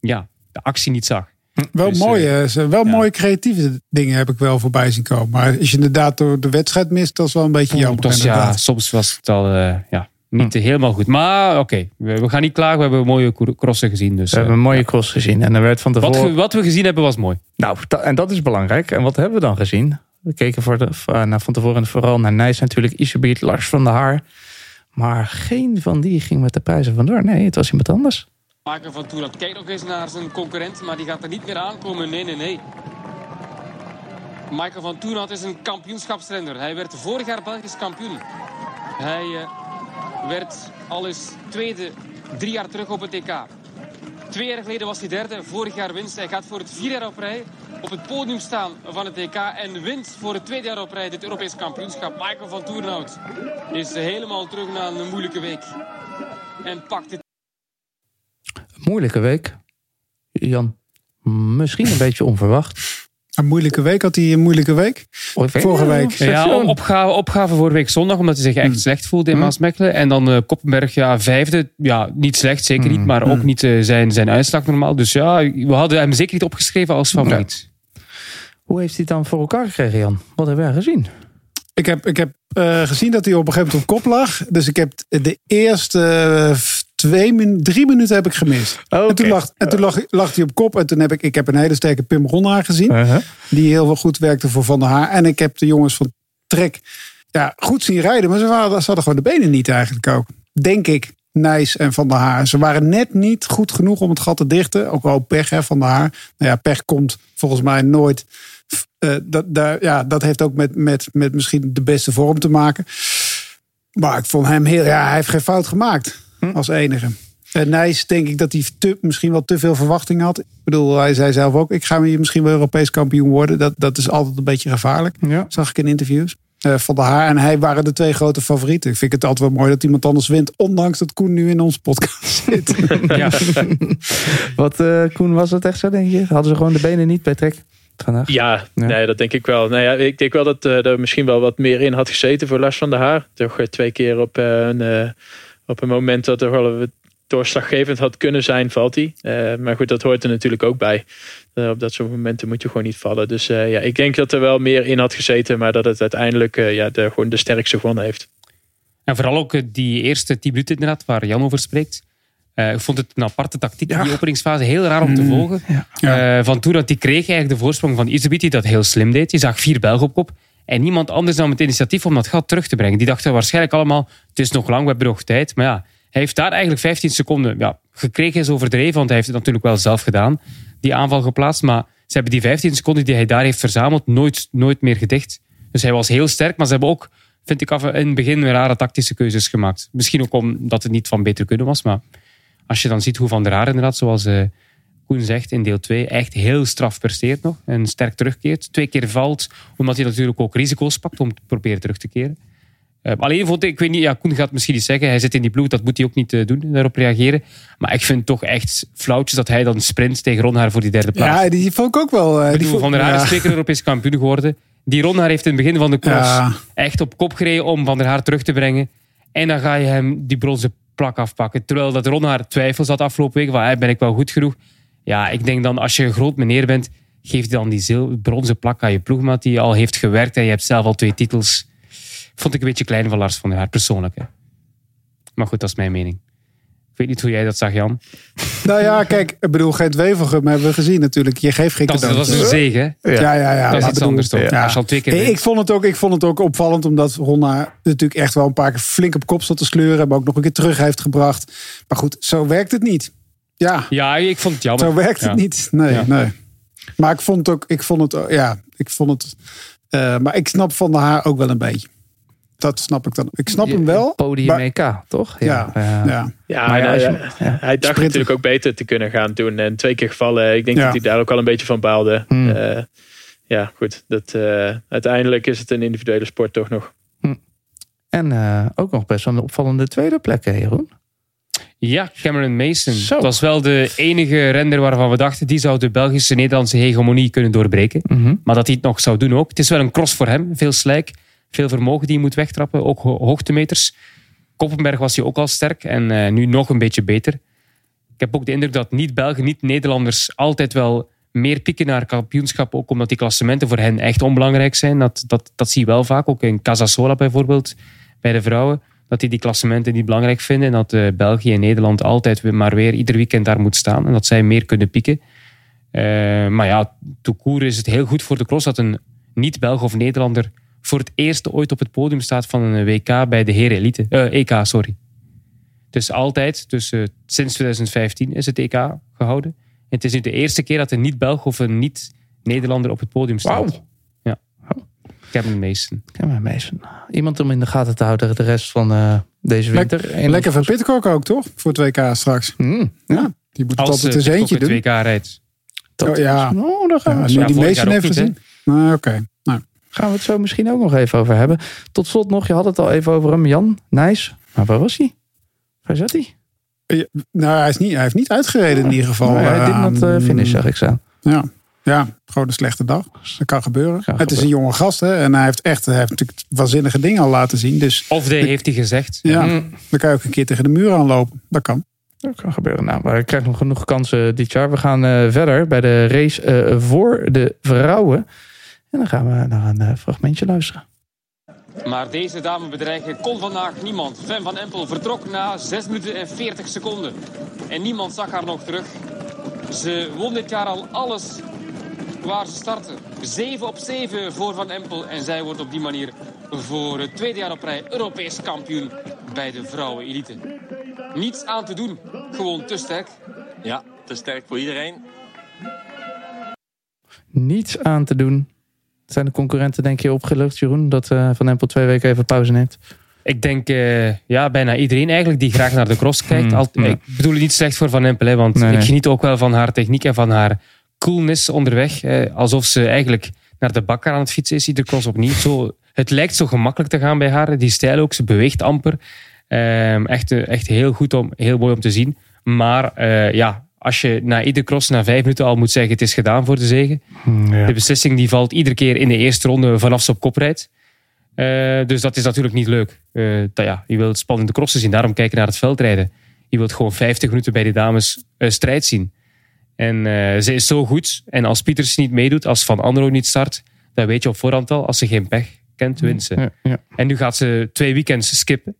ja, de actie niet zag. Wel Dus, mooie, eh, wel ja. mooie creatieve dingen heb ik wel voorbij zien komen. Maar als je inderdaad door de wedstrijd mist, dat is wel een beetje jammer. Ja, soms was het al eh, ja, niet helemaal goed. Maar oké, we, we gaan niet klagen. We hebben mooie crossen gezien. Dus, We hebben eh, een mooie cross gezien. En er werd van wat, tevoren... we, wat we gezien hebben was mooi. Nou, da- en dat is belangrijk. En wat hebben we dan gezien? We keken voor de, v- naar van tevoren vooral naar Nijs natuurlijk. Iserbiet, Lars van der Haar. Maar geen van die ging met de prijzen vandoor. Nee, het was iemand anders. Maken van Toerat kijkt nog eens naar zijn concurrent, maar die gaat er niet meer aankomen. Nee, nee, nee. Michael van Toerat is een kampioenschapsrenner. Hij werd vorig jaar Belgisch kampioen. Hij eh, werd al eens tweede drie jaar terug op het EK. Twee jaar geleden was hij derde, vorig jaar winst. Hij gaat voor het vierde jaar op rij op het podium staan van het EK en wint voor het tweede jaar op rij dit Europees kampioenschap. Michael van Toernout is helemaal terug na een moeilijke week. En pakt het Moeilijke week. Jan, misschien een beetje onverwacht. Een moeilijke week had hij een moeilijke week. Vorige week. Ja, op- opgave, opgave voor week zondag, omdat hij zich echt slecht voelde in Maasmechelen. En dan eh, Koppenberg, ja, vijfde. Ja, niet slecht, zeker niet. Maar ook niet eh, zijn, zijn uitslag normaal. Dus ja, we hadden hem zeker niet opgeschreven als favoriet. Hoe heeft hij het dan voor elkaar gekregen, Jan? Wat hebben wij gezien? Ik heb, ik heb eh, gezien dat hij op een gegeven moment op kop lag. Dus ik heb de eerste twee min, drie minuten heb ik gemist. En toen, lag, en toen lag, lag hij op kop. En toen heb ik, ik heb een hele sterke Pim Ronnaar gezien. Uh-huh. Die heel veel goed werkte voor Van der Haar. En ik heb de jongens van Trek ja, goed zien rijden. Maar ze, waren, ze hadden gewoon de benen niet eigenlijk ook. Denk ik. Nijs en Van der Haar. Ze waren net niet goed genoeg om het gat te dichten. Ook wel pech hè, Van der Haar. Nou ja, pech komt volgens mij nooit. eh, dat, daar, ja, dat heeft ook met, met, met misschien de beste vorm te maken. Maar ik vond hem heel... Ja, hij heeft geen fout gemaakt. Als enige. En Nijs denk ik dat hij te, misschien wel te veel verwachting had. Ik bedoel, hij zei zelf ook... ik ga hier misschien wel Europees kampioen worden. Dat, dat is altijd een beetje gevaarlijk. Ja. Zag ik in interviews. Eh, van der Haar en hij waren de twee grote favorieten. Ik vind het altijd wel mooi dat iemand anders wint. Ondanks dat Koen nu in onze podcast zit. Ja. Wat, eh, Koen, was het echt zo, denk je? Hadden ze gewoon de benen niet bij Trek vandaag? Ja, Ja. Nee, dat denk ik wel. Nou ja, ik denk wel dat eh, er misschien wel wat meer in had gezeten voor Lars van der Haar. Toch twee keer op, een, eh, op een moment dat er doorslaggevend had kunnen zijn, valt hij. Eh, maar goed, dat hoort er natuurlijk ook bij. Eh, op dat soort momenten moet je gewoon niet vallen. Dus eh, ja, ik denk dat er wel meer in had gezeten, maar dat het uiteindelijk eh, ja, de, gewoon de sterkste gewonnen heeft. En vooral ook die eerste 10 minuten inderdaad, waar Jan over spreekt. Eh, ik vond het een aparte tactiek in die openingsfase. Heel raar om te volgen. Ja. Eh, van toen dat die kreeg eigenlijk de voorsprong van Iserbiet, die dat heel slim deed. Je zag vier Belgen op kop. En niemand anders nam het initiatief om dat gat terug te brengen. Die dachten waarschijnlijk allemaal, het is nog lang, we hebben nog tijd. Maar ja, hij heeft daar eigenlijk 15 seconden ja, gekregen, is overdreven. Want hij heeft het natuurlijk wel zelf gedaan, die aanval geplaatst. Maar ze hebben die 15 seconden die hij daar heeft verzameld, nooit, nooit meer gedicht. Dus hij was heel sterk, maar ze hebben ook, vind ik, af, in het begin rare tactische keuzes gemaakt. Misschien ook omdat het niet van beter kunnen was, maar als je dan ziet hoe Van der Haar inderdaad, zoals eh, Koen zegt in deel 2, echt heel straf presteert nog en sterk terugkeert. Twee keer valt, omdat hij natuurlijk ook risico's pakt om te proberen terug te keren. Eh, alleen vond ik, ik weet niet, ja, Koen gaat misschien iets zeggen, hij zit in die ploeg, dat moet hij ook niet eh, doen, daarop reageren. Maar ik vind toch echt flauwtjes dat hij dan sprint tegen Ronhaar voor die derde plaats. Ja, die vond ik ook wel. eh, die vond- Van der Haar ja. is twee keer Europees kampioen geworden. Die Ronhaar heeft in het begin van de Ja. echt op kop gereden om Van der Haar terug te brengen. En dan ga je hem die bronzen plak afpakken. Terwijl dat Ronhaar twijfels had afgelopen week. Van, "Hey, ben ik wel goed genoeg? Ja, ik denk dan als je een groot meneer bent, geef dan die zil- bronzen plak aan je ploegmaat die al heeft gewerkt en je hebt zelf al twee titels. Vond ik een beetje klein van Lars van der Haar, persoonlijk. Hè. Maar goed, dat is mijn mening. Ik weet niet hoe jij dat zag, Jan. Nou ja, kijk, ik bedoel, Gent Wevelgem hebben we gezien natuurlijk. Je geeft geen Dat, dat was een zege. hè? Ja, ja, ja. Dat is iets bedoel, anders toch? ja. Je al twee keer Hey, ik, vond het ook, ik vond het ook opvallend, omdat Ronna natuurlijk echt wel een paar keer flink op kop zat te sleuren. Maar ook nog een keer terug heeft gebracht. Maar goed, zo werkt het niet. Ja, Ja, ik vond het jammer. zo werkt Ja. het niet. Nee, Ja. nee. Maar ik vond het ook, ik vond het, ja, ik vond het. eh, maar ik snap van de haar ook wel een beetje. Dat snap ik dan. Ik snap hem wel. Podium maar- EK, toch? Ja, ja. ja. Ja, Maar ja, nou als je- ja, ja. hij dacht Sprinten. natuurlijk ook beter te kunnen gaan doen. En twee keer gevallen. Ik denk Ja. dat hij daar ook al een beetje van baalde. Hmm. Eh, ja, goed. Dat, eh, uiteindelijk is het een individuele sport toch nog. En eh, ook nog best wel een opvallende tweede plek, hè, Jeroen? Ja, Cameron Mason. Zo. Dat was wel de enige render waarvan we dachten... die zou de Belgische Nederlandse hegemonie kunnen doorbreken. Mhm. Maar dat hij het nog zou doen ook. Het is wel een cross voor hem. Veel slijk, veel vermogen die hij moet wegtrappen. Ook ho- hoogtemeters. Koppenberg was hij ook al sterk. En eh, nu nog een beetje beter. Ik heb ook de indruk dat niet-Belgen, niet-Nederlanders... altijd wel meer pieken naar kampioenschap. Ook omdat die klassementen voor hen echt onbelangrijk zijn. Dat, dat, dat zie je wel vaak. Ook in Casasola bijvoorbeeld, bij de vrouwen. Dat die die klassementen niet belangrijk vinden. En dat eh, België en Nederland altijd maar weer ieder weekend daar moet staan. En dat zij meer kunnen pieken. Eh, maar ja, toekoer is het heel goed voor de cross dat een niet-Belg of Nederlander voor het eerst ooit op het podium staat van een WK bij de heren elite. Eh, EK, sorry. Dus altijd, dus sinds 2015 is het EK gehouden. En het is nu de eerste keer dat een niet-Belg of een niet-Nederlander op het podium staat. Ja. Kevin Mason. Ja, maar Mason. Iemand om in de gaten te houden de rest van eh, deze winter. En- Lekker van Pitcock ook, toch? Voor het WK straks. Mm. Ja, die moet het Als altijd eh, eens eentje het doen. WK rijdt. Dat Oh, ja. Oh, daar gaan, Ja, we nu het zo, die Mason heeft niet, gezien. Nou, oké. Nou, gaan we het zo misschien ook nog even over hebben. Tot slot nog, je had het al even over hem, Jan Nijs. Maar waar was hij? Waar zat hij? Ja, nou, hij, is niet, hij heeft niet uitgereden in ieder geval. Hij eh, did not uh, finish, zag ik staan. Ja. Ja, gewoon een slechte dag. Dat kan gebeuren. Kan het is een jonge gast hè, en hij heeft echt hij heeft natuurlijk waanzinnige dingen al laten zien. Dus Of de, heeft hij gezegd. ja, Mm. dan kan je ook een keer tegen de muur aanlopen. Dat kan. Dat kan gebeuren. Nou, maar hij krijgt nog genoeg kansen dit jaar. We gaan eh, verder bij de race eh, voor de vrouwen. En dan gaan we naar een eh, fragmentje luisteren. Maar deze dame bedreigen kon vandaag niemand. Fem van Empel vertrok na 6 minuten en 40 seconden. En niemand zag haar nog terug. Ze won dit jaar al alles waar ze startte. 7 op 7 voor Van Empel. En zij wordt op die manier voor het tweede jaar op rij Europees kampioen bij de vrouwen elite. Niets aan te doen. Gewoon te sterk. Ja, te sterk voor iedereen. Niets aan te doen. Zijn de concurrenten denk je opgelucht, Jeroen? Dat eh, Van Empel twee weken even pauze neemt? Ik denk eh, ja, bijna iedereen eigenlijk die graag naar de cross kijkt. Hmm, ja. Ik bedoel het niet slecht voor Van Empel, hè, want Nee, ik geniet ook wel van haar techniek en van haar coolness onderweg. Eh, alsof ze eigenlijk naar de bakker aan het fietsen is, iedere cross opnieuw. Zo, het lijkt zo gemakkelijk te gaan bij haar. Die stijl ook, ze beweegt amper. Ehm, echt, eh, echt heel goed om, heel mooi om te zien. Maar eh, ja, als je na iedere cross na vijf minuten al moet zeggen het is gedaan voor de zegen. Ja. De beslissing die valt iedere keer in de eerste ronde vanaf ze op kop rijdt. Eh, dus dat is natuurlijk niet leuk. Dat, ja, je wilt spannende crossen zien, daarom kijken naar het veldrijden. Je wilt gewoon 50 minuten bij die dames strijd zien. En eh, ze is zo goed. En als Pieters niet meedoet, als Van Andro niet start, dan weet je op voorhand al, als ze geen pech kent, wint ze. Ja, ja. En nu gaat ze twee weekends skippen.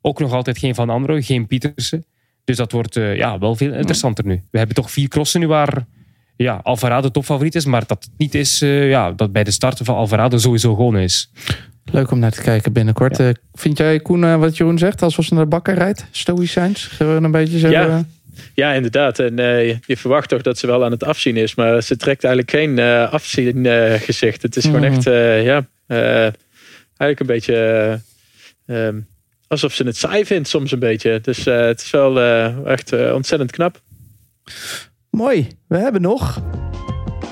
Ook nog altijd geen Van Andro, geen Pietersen. Dus dat wordt eh, ja, wel veel interessanter nu. We hebben toch vier crossen nu waar ja, Alvarado topfavoriet is. Maar dat niet is eh, ja, dat bij de start van Alvarado sowieso gewonnen is. Leuk om naar te kijken binnenkort. Vind jij, Koen, wat Jeroen zegt? Alsof ze naar de bakker rijdt? Stoïcijns? Gewoon een beetje zo... Ja. Ja, inderdaad. En eh, je verwacht toch dat ze wel aan het afzien is. Maar ze trekt eigenlijk geen eh afzien eh, gezicht. Het is gewoon Mhm. echt, eh, ja, eh, eigenlijk een beetje eh, ehm, alsof ze het saai vindt soms een beetje. Dus eh, het is wel eh, echt ontzettend knap. Mooi. We hebben nog,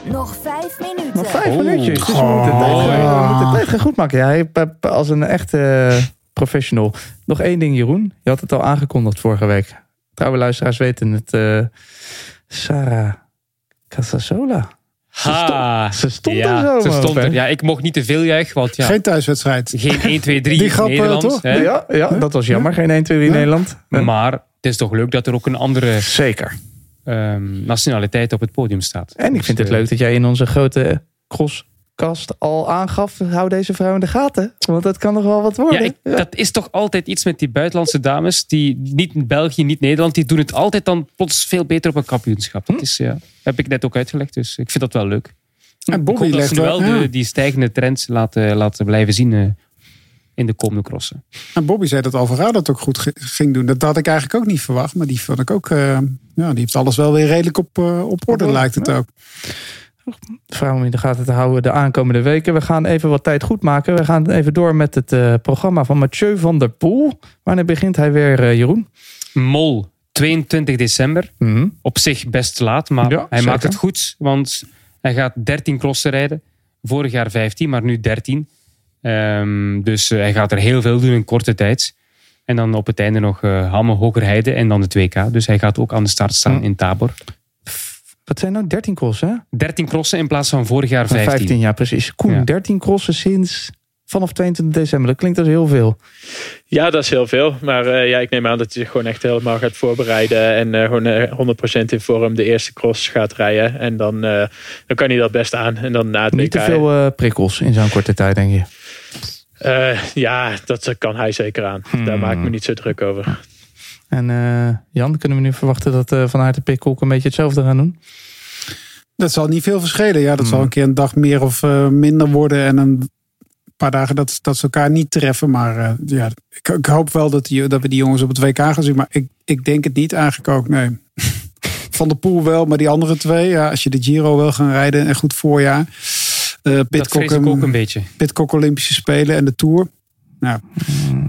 Nog vijf minuten. nog vijf Oh. minuutjes. Dus we moeten het tijd, gaan- we moeten het tijd gaan goed maken. Ja, als een echte professional. Nog één ding, Jeroen. Je had het al aangekondigd vorige week. Trouwe luisteraars weten het. eh, Sarah Casasola. Ha! Ze stond ja, er zo. ze stond er. Ja, ik mocht niet te veel juichen, want ja, geen, Geen thuiswedstrijd. 1, 2, 3 Die grap, Nederland. toch? hè. Ja, ja, dat was jammer. Geen 1, 2, 3 Ja. Nederland. Maar het is toch leuk dat er ook een andere Zeker. ehm, nationaliteit op het podium staat. En ik Dus, vind het eh, leuk dat jij in onze grote crosskast al aangaf. Hou deze vrouw in de gaten. Want dat kan nog wel wat Ja, worden. ik- dat is toch altijd iets met die buitenlandse dames. Die niet in België, niet Nederland. Die doen het altijd dan plots veel beter op een kampioenschap. Hm? Dat is, ja, heb ik net ook uitgelegd. Dus ik vind dat wel leuk. En Ik Bobby hoop dat legt ze wel ja. de, die stijgende trends laten, laten blijven zien eh, in de komende crossen. En Bobby zei dat Alvarado het ook goed ging doen. Dat had ik eigenlijk ook niet verwacht. Maar die vond ik ook. eh, ja, die heeft alles wel weer redelijk op, eh, op orde, lijkt het ja. Vrouw om in de gaten te houden de aankomende weken. We gaan even wat tijd goed maken. We gaan even door met het eh, programma van Mathieu van der Poel. Wanneer begint hij weer, eh, Jeroen? Mol, 22 december. Mhm. Op zich best laat, maar Ja, hij zeker. maakt het goed. Want hij gaat 13 crossen rijden. Vorig jaar 15, maar nu 13. Ehm, dus eh, hij gaat er heel veel doen in korte tijd. En dan op het einde nog eh Hamme, Hogerheide en dan de 2K. Dus hij gaat ook aan de start staan Hm. in Tabor. Wat zijn nou 13 crossen? hè? 13 crossen in plaats van vorig jaar 15. 15, ja precies. Koen, Ja. 13 crossen sinds vanaf 22 december. Dat klinkt als heel veel. Ja, dat is heel veel. Maar eh, ja, ik neem aan dat hij zich gewoon echt helemaal gaat voorbereiden. En eh, gewoon eh, 100% in vorm de eerste cross gaat rijden. En dan, eh, dan kan hij dat best aan. En dan na het Niet te veel eh, prikkels in zo'n korte tijd, denk je. eh, ja, dat kan hij zeker aan. Daar maak ik me niet zo druk over. En eh, Jan, kunnen we nu verwachten dat eh Van Aert en Pitcock een beetje hetzelfde gaan doen? Dat zal niet veel verschillen. Ja, dat zal Hmm. een keer een dag meer of eh, minder worden. En een paar dagen dat, dat ze elkaar niet treffen. Maar eh, ja, ik, ik hoop wel dat, die, dat we die jongens op het WK gaan zien. Maar ik, ik denk het niet eigenlijk ook, nee. Van de Poel wel, maar die andere twee. Ja, als je de Giro wil gaan rijden, een goed voorjaar. Eh Dat Pitcock, vrees ik ook een beetje. Pitcock Olympische Spelen en de Tour. Nou,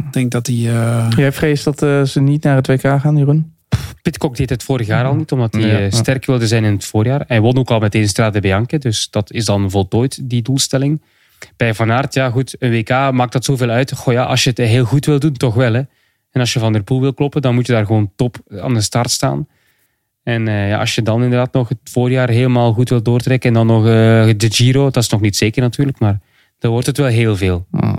ik denk dat die... eh, Jij vreest dat eh, ze niet naar het WK gaan, Jeroen? Pitcock deed het vorig jaar al niet, omdat hij Ja, eh, ja. sterk wilde zijn in het voorjaar. Hij won ook al meteen Strade Bianche, dus dat is dan voltooid, die doelstelling. Bij Van Aert, ja goed, een WK maakt dat zoveel uit. Goh ja, als je het heel goed wil doen, toch wel hè. En als je Van der Poel wil kloppen, dan moet je daar gewoon top aan de start staan. En eh, ja, als je dan inderdaad nog het voorjaar helemaal goed wil doortrekken en dan nog eh, de Giro, dat is nog niet zeker natuurlijk, maar dan wordt het wel heel veel. Oh.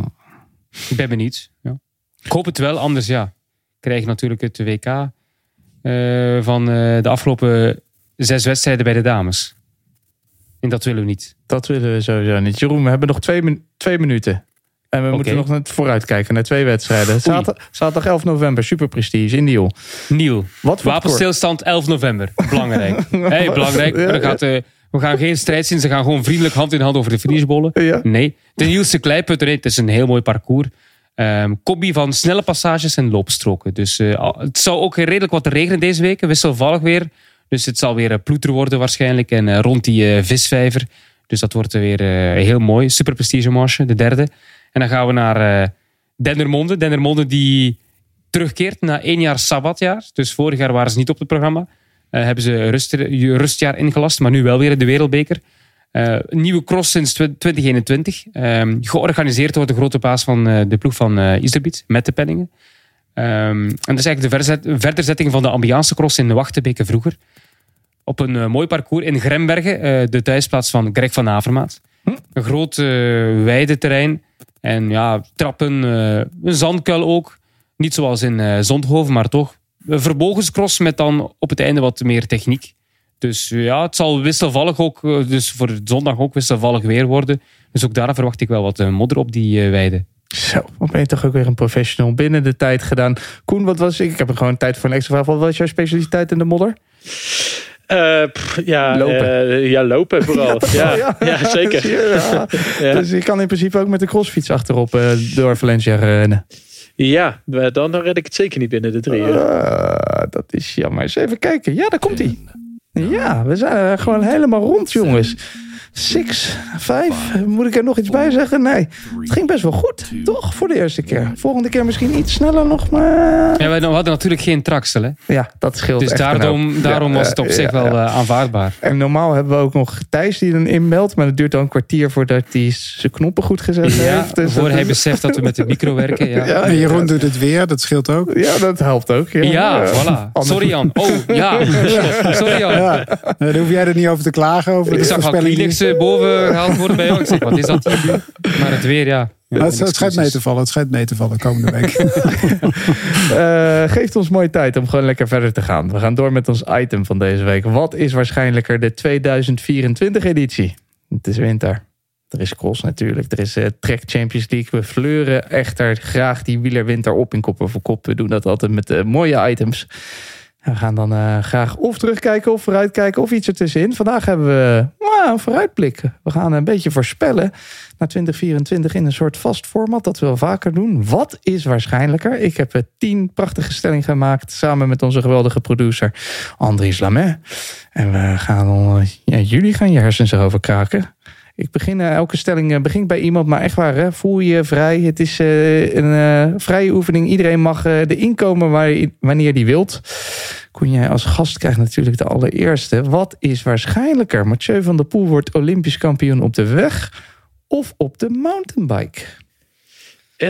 Ik ben benieuwd. Ja. Ik hoop het wel, anders ja. Krijg je natuurlijk het WK eh, van eh, de afgelopen zes wedstrijden bij de dames. En dat willen we niet. Dat willen we sowieso niet. Jeroen, we hebben nog twee, min- twee minuten. En we moeten nog vooruitkijken naar twee wedstrijden. Zaterdag, zaterdag 11 november, Super Prestige in Diel. Nieuw. Wat Wapenstilstand 11 november. Belangrijk. hey, belangrijk. Er gaat, eh, we gaan geen strijd zien. Ze gaan gewoon vriendelijk hand in hand over de finishbollen. Ja. Nee. De Nielse Kleiputter, het is een heel mooi parcours. Combi van snelle passages en loopstroken. Dus eh, het zou ook redelijk wat regenen deze week. Wisselvallig weer. Dus het zal weer eh, ploeter worden waarschijnlijk. En eh, rond die visvijver. Dus dat wordt weer heel mooi. Super prestige marche, de derde. En dan gaan we naar Dendermonde. Dendermonde die terugkeert na één jaar sabbatjaar. Dus vorig jaar waren ze niet op het programma. Eh, hebben ze rust, rustjaar ingelast, maar nu wel weer de Wereldbeker. Eh, een nieuwe cross sinds tw- 2021. Ehm, georganiseerd door de grote baas van eh, de ploeg van Iserbiet, met de penningen. Ehm, en dat is eigenlijk de verzet- verderzetting van de ambiance cross in de Wachtebeke vroeger. Op een mooi parcours in Grembergen, de thuisplaats van Greg van Avermaat. Een groot eh weideterrein. En ja, trappen, een zandkuil ook. Niet zoals in Zondhoven, maar toch. Een vermogenscross met dan op het einde wat meer techniek. Dus eh, ja, het zal wisselvallig ook, eh, dus voor zondag ook wisselvallig weer worden. Dus ook daar verwacht ik wel wat eh, modder op die weide. Zo, wat ben je toch ook weer een professional binnen de tijd gedaan. Koen, wat was ik? Ik heb er gewoon tijd voor een extra vraag. Wat was jouw specialiteit in de modder? Eh, pff, ja, Lopen. ja, lopen vooral. ja, ja. zeker. Ja. Ja. Dus je kan in principe ook met de crossfiets achterop eh, door Valencia rennen. Ja, dan, red ik het zeker niet binnen de drie uur. Ah, dat is jammer. Eens even kijken. Ja, daar komt hij. Ja, we zijn er gewoon helemaal rond, jongens. Six, vijf. Moet ik er nog iets bij zeggen? Nee. Het ging best wel goed, toch? Voor de eerste keer. Volgende keer misschien iets sneller nog, maar... Ja, we hadden natuurlijk geen traksel, hè? Ja, dat scheelt Dus echt daarom, daarom Ja, was het op eh, zich ja, wel ja. eh, aanvaardbaar. En normaal hebben we ook nog Thijs die dan inmeldt. Maar het duurt dan een kwartier voordat hij zijn knoppen goed gezet Ja, heeft. Dus voor hij is- beseft dat we met de micro werken. Ja, Ja, en Jeroen doet het weer, dat scheelt ook. Ja, dat helpt ook. Ja, ja voilà. anders- Sorry Jan. Oh, ja. Sorry Jan. Ja, daar hoef jij er niet over te klagen. Over Ik de voorspelling. Boven gehaald worden bij jou. Ik zeg, wat is dat hier? Maar het weer, ja. ja het, het schijnt mee te vallen. Het schijnt mee te vallen komende week. Eh, geeft ons mooie tijd om gewoon lekker verder te gaan. We gaan door met ons item van deze week. Wat is waarschijnlijker de 2024 editie? Het is winter. Er is cross natuurlijk. Er is eh, Trek Champions League. We fleuren echter graag die wielerwinter op in koppen voor kop. We doen dat altijd met eh, mooie items. We gaan dan eh, graag of terugkijken of vooruitkijken of iets ertussenin. Vandaag hebben we nou, een vooruitblik. We gaan een beetje voorspellen naar 2024 in een soort vast format dat we wel vaker doen. Wat is waarschijnlijker? Ik heb eh, tien prachtige stellingen gemaakt samen met onze geweldige producer Andries Lamet. En we gaan eh, jullie gaan je hersens erover kraken. Ik begin, eh, elke stelling eh, begint bij iemand, maar echt waar, hè? voel je vrij. Het is eh, een vrije oefening. Iedereen mag de inkomen wanneer die wilt. Koen jij als gast krijgt natuurlijk de allereerste. Wat is waarschijnlijker? Mathieu van der Poel wordt Olympisch kampioen op de weg of op de mountainbike?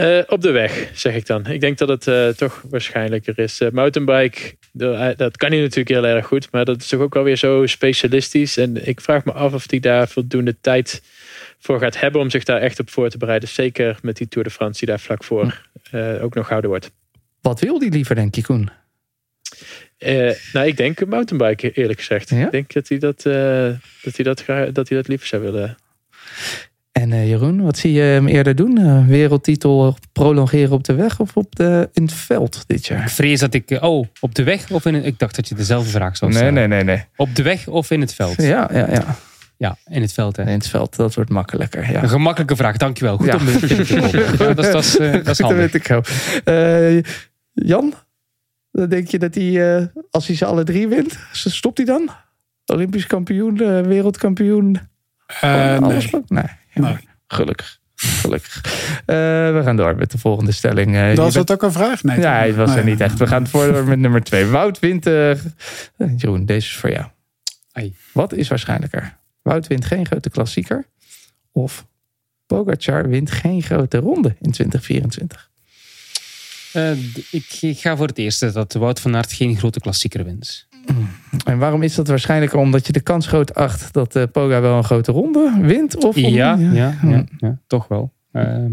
Eh, op de weg, zeg ik dan. Ik denk dat het eh, toch waarschijnlijker is. Uh, mountainbike, dat kan hij natuurlijk heel erg goed. Maar dat is toch ook alweer zo specialistisch. En ik vraag me af of hij daar voldoende tijd voor gaat hebben om zich daar echt op voor te bereiden. Zeker met die Tour de France die daar vlak voor eh, ook nog gehouden wordt. Wat wil die liever, denk je, Koen? Nou, ik denk mountainbike, eerlijk gezegd. Ja? Ik denk dat hij dat, dat, hij dat, dat hij dat liever zou willen. En eh, Jeroen, wat zie je hem eerder doen? Eh, wereldtitel prolongeren op de weg of op de, in het veld dit jaar? Ik vrees dat ik... eh, Oh, op de weg of in het... Ik dacht dat je dezelfde vraag zou Nee, stellen. nee, nee, nee. Op de weg of in het veld? Ja, ja, ja. Ja, in het veld. Hè. In het veld, dat wordt makkelijker. Ja. Een gemakkelijke vraag, dankjewel. Goed Ja. om binnen te komen. Ja, dat, is- dat is, dat is weet ik ook. Eh, Jan, dan denk je dat hij, eh, als hij ze alle drie wint, stopt hij dan? Olympisch kampioen, wereldkampioen? Eh, alles nee. Nee. Nee. Gelukkig. Gelukkig. Eh, we gaan door met de volgende stelling. Eh, Was bent- dat ook een vraag? Nee. Ja, het was er niet echt. We gaan voor door met nummer twee. Wout wint. eh, Jeroen, deze is voor jou. Ai. Wat is waarschijnlijker? Wout wint geen grote klassieker. Of Pogacar wint geen grote ronde in 2024. Eh, d- ik, ik ga voor het eerste dat Wout van Aert geen grote klassieker wint. En waarom is dat waarschijnlijker? Omdat je de kans groot acht dat eh Poga wel een grote ronde wint? Of om- Ja, ja, ja, ja, toch wel. Ehm,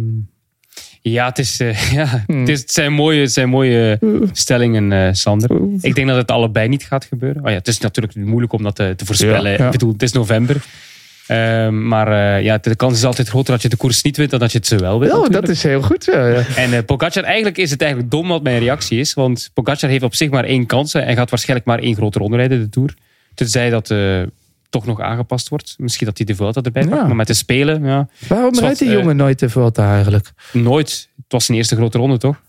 ja, het, is, eh, ja Hmm. het, is, het zijn mooie, het zijn mooie stellingen, eh, Sander. Ik denk dat het allebei niet gaat gebeuren. Oh ja, het is natuurlijk moeilijk om dat te, voorspellen. Ik bedoel, het is november. Ehm, maar eh, ja, de kans is altijd groter dat je de koers niet wint dan dat je het ze wel wint. Natuurlijk. dat is heel goed. Ja, ja. En eh Pogacar, eigenlijk is het eigenlijk dom wat mijn reactie is. Want Pogacar heeft op zich maar één kans. En gaat waarschijnlijk maar één grote ronde rijden, de Tour. Tenzij dat eh, toch nog aangepast wordt. Misschien dat hij de Vuelta erbij pakt. Ja. Maar met de Spelen, ja, Waarom rijdt die jongen nooit de Vuelta eigenlijk? nooit. Het was zijn eerste grote ronde, toch?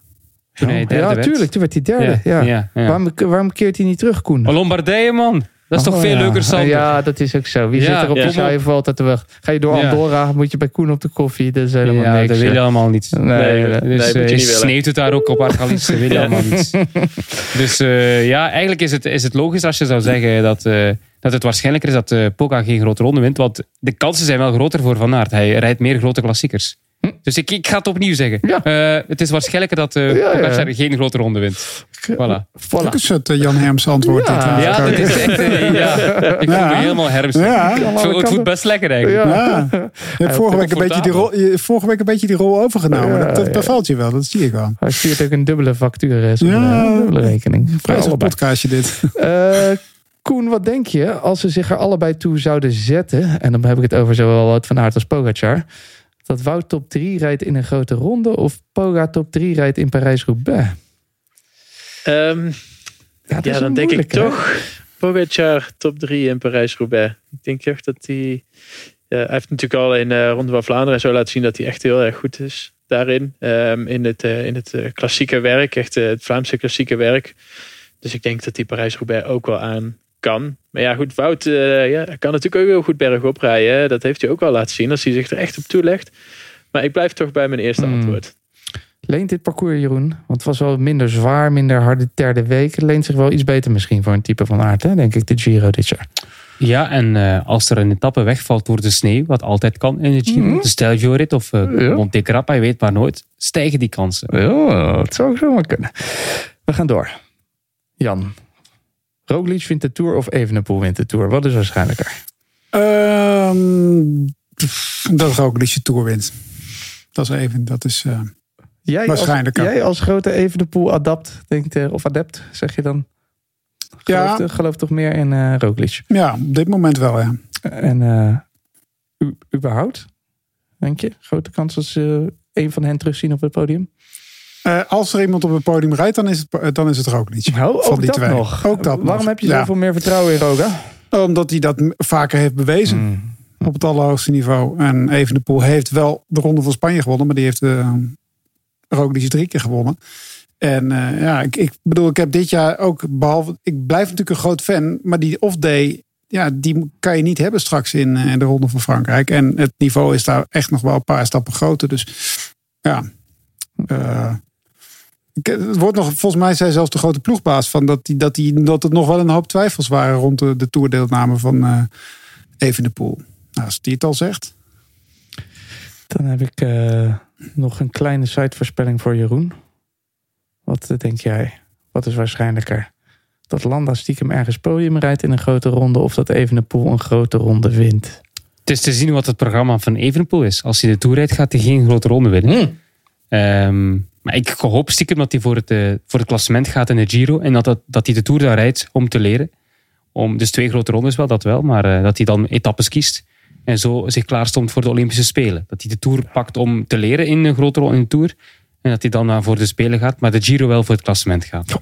Toen hij derde ja, werd. tuurlijk. Toen werd hij derde. Ja. Waarom, waarom keert hij niet terug, Koen? Lombardije, man. Dat is toch Oh, veel ja. leuker, Sander? Ja, dat is ook zo. Wie zit er op de saaie Vuelta te wachten? Ga je door. Andorra, moet je bij Koen op de koffie. Dat is helemaal Ja, niks. dat wil je allemaal niet. Nee, Nee, nee. Dus nee, je eh, sneeuwt het daar ook op Arcalis. Dat wil je allemaal niet. Dus eh, ja, eigenlijk is het, is het logisch als je zou zeggen dat, eh, dat het waarschijnlijker is dat eh Poga geen grote ronde wint. Want de kansen zijn wel groter voor Van Aert. Hij rijdt meer grote klassiekers. Dus ik, ik ga het opnieuw zeggen. Ja. Eh, het is waarschijnlijker dat eh ja. Pogacar geen grote ronde wint. Voilà. Voilà. Ook een soort eh, Jan Herms antwoord. Ja. eh, Ja, dat is echt... eh, ja. Ik voel me helemaal herfst. Ja. Het voelt best lekker eigenlijk. Ja. Ja. Je hebt vorige, week een beetje die rol, je, vorige week een beetje die rol overgenomen. Ja, dat, dat ja. bevalt je wel, dat zie ik wel. Hij stuurt ook een dubbele factuur. Ja. eh, dubbele rekening. Allebei. podcastje dit. Eh, Koen, wat denk je als ze zich er allebei toe zouden zetten? En dan heb ik het over zowel Wout van Aert als Pogacar. Dat Wout top 3 rijdt in een grote ronde of Poga top 3 rijdt in Parijs-Roubaix? Ehm, Ja, dan denk ik toch Pogacar top 3 in Parijs-Roubaix. Ik denk toch dat hij... hij heeft natuurlijk al in de Ronde van Vlaanderen zo laten zien dat hij echt heel erg goed is daarin. Ehm, in het, eh, in het eh, klassieke werk, echt eh, het Vlaamse klassieke werk. Dus ik denk dat hij Parijs-Roubaix ook wel aan kan. Maar ja, goed, Wout eh, ja, kan natuurlijk ook heel goed bergop rijden. hè. Dat heeft hij ook al laten zien als hij zich er echt op toelegt. Maar ik blijf toch bij mijn eerste Hmm. antwoord. Leent dit parcours, Jeroen? Want het was wel minder zwaar, minder harde derde week. Leent zich wel iets beter misschien voor een type van aard, hè? denk ik, de Giro dit jaar. Ja, en eh, als er een etappe wegvalt door de sneeuw, wat altijd kan in de Giro, Mhm. de Stelvio-rit of eh Ja. Monte Grappa, je weet maar nooit, stijgen die kansen. Ja, het zou ook zomaar kunnen. We gaan door. Jan. Roglic wint de Tour of Evenepoel wint de Tour? Wat is waarschijnlijker? Pff, dat Roglic de Tour wint. Dat is even, dat is... eh, Jij Waarschijnlijker. Als, jij als grote Evenepoel-adapt, denkt, eh, of adept, zeg je dan? Geloof, Ja. geloof toch meer in eh Roglic? ja, op dit moment wel, ja. En überhaupt, denk je? Grote kans als ze een van hen terugzien op het podium? Eh, als er iemand op het podium rijdt, dan is het, eh, dan is het Roglic. Van ook die dat twee. nog. Ook dat Waarom nog. heb je Ja. zoveel meer vertrouwen in Roga? Omdat hij dat vaker heeft bewezen. Hmm. Op het allerhoogste niveau. En Evenepoel heeft wel de Ronde van Spanje gewonnen. Maar die heeft uh, Roglic drie keer gewonnen. En eh, ja, ik, ik bedoel, ik heb dit jaar ook, behalve, ik blijf natuurlijk een groot fan, maar die off-day, ja, die kan je niet hebben straks in, in de Ronde van Frankrijk. En het niveau is daar echt nog wel een paar stappen groter. Dus ja, eh, het wordt nog, volgens mij zei zelfs de grote ploegbaas van dat, die, dat, die, dat er nog wel een hoop twijfels waren rond de, de toerdeelname van eh Evenepoel. Nou, als die het al zegt. Dan heb ik eh, Nog een kleine sitevoorspelling voor Jeroen. Wat eh, denk jij? Wat is waarschijnlijker? Dat Landa stiekem ergens podium rijdt in een grote ronde... of dat Evenepoel een grote ronde wint? Het is te zien wat het programma van Evenepoel is. Als hij de Tour rijdt, gaat hij geen grote ronde winnen. Hmm. Ehm, maar ik hoop stiekem dat hij voor het, eh, voor het klassement gaat in de Giro. En dat, dat, dat hij de Tour daar rijdt om te leren. Om, dus twee grote rondes wel, dat wel. Maar eh, dat hij dan etappes kiest. En zo zich klaarstond voor de Olympische Spelen. Dat hij de Tour pakt om te leren in een grote ronde in de Tour. En dat hij dan voor de Spelen gaat. Maar de Giro wel voor het klassement gaat.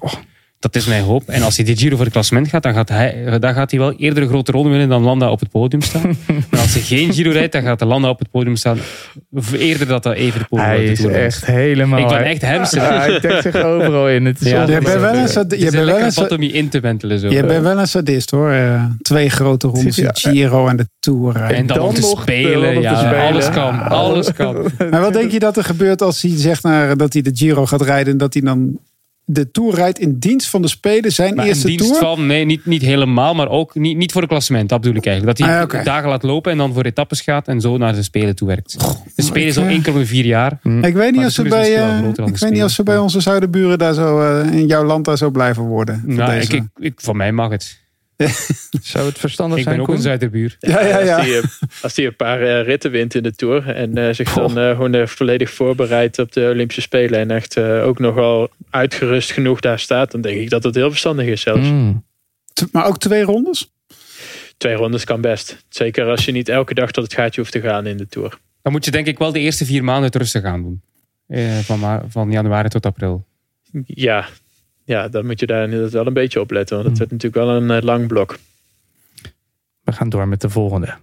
Dat is mijn hoop. En als hij de Giro voor het klassement gaat, dan gaat hij, dan gaat hij wel eerder een grote ronde winnen dan Landa op het podium staan. maar als hij geen Giro rijdt, dan gaat de Landa op het podium staan. Eerder dat dat Hij de is Tour wint. echt helemaal... Ik ben echt hamster. Ja, hij dekt zich overal in. Het is Ja, Je bent wel eens, je Het is bent een wel om je in te wentelen. Zo. je bent wel een sadist hoor. Eh, twee grote rondes, de Giro en de Tour. rijden. En dan, dan om te nog- spelen. dan nog Ja, te spelen. Alles kan. Alles kan. Maar wat denk je dat er gebeurt als hij zegt naar, dat hij de Giro gaat rijden en dat hij dan de Tour rijdt in dienst van de Spelen, zijn Maar in eerste dienst Tour? van, nee, niet, niet helemaal, maar ook niet, niet voor het klassement. Dat bedoel ik eigenlijk. Dat hij Ah, dagen laat lopen en dan voor etappes gaat en zo naar de Spelen toe werkt. De Spelen is al één keer om de vier jaar. Ik weet niet, of ze, de bij, eh, ik de weet niet of ze bij onze zuidenburen daar zo eh, in jouw land daar zo blijven worden. voor Nou, ik, ik, ik, voor mij mag het. Zou het verstandig Ik zijn, ben ook een Zuiderbuur. Ja, ja, ja. Als hij, eh, als hij een paar eh, ritten wint in de Tour en eh, zich dan eh, gewoon volledig voorbereidt op de Olympische Spelen en echt eh, ook nogal uitgerust genoeg daar staat, dan denk ik dat het heel verstandig is zelfs. Mm. T- Maar ook twee rondes? Twee rondes kan best. Zeker als je niet elke dag tot het gaatje hoeft te gaan in de Tour. Dan moet je denk ik wel de eerste vier maanden het rustig aan doen. Eh, van, ma- van januari tot april. Ja, ja, dan moet je daar inderdaad wel een beetje op letten, want het Hmm. wordt natuurlijk wel een eh, lang blok. We gaan door met de volgende.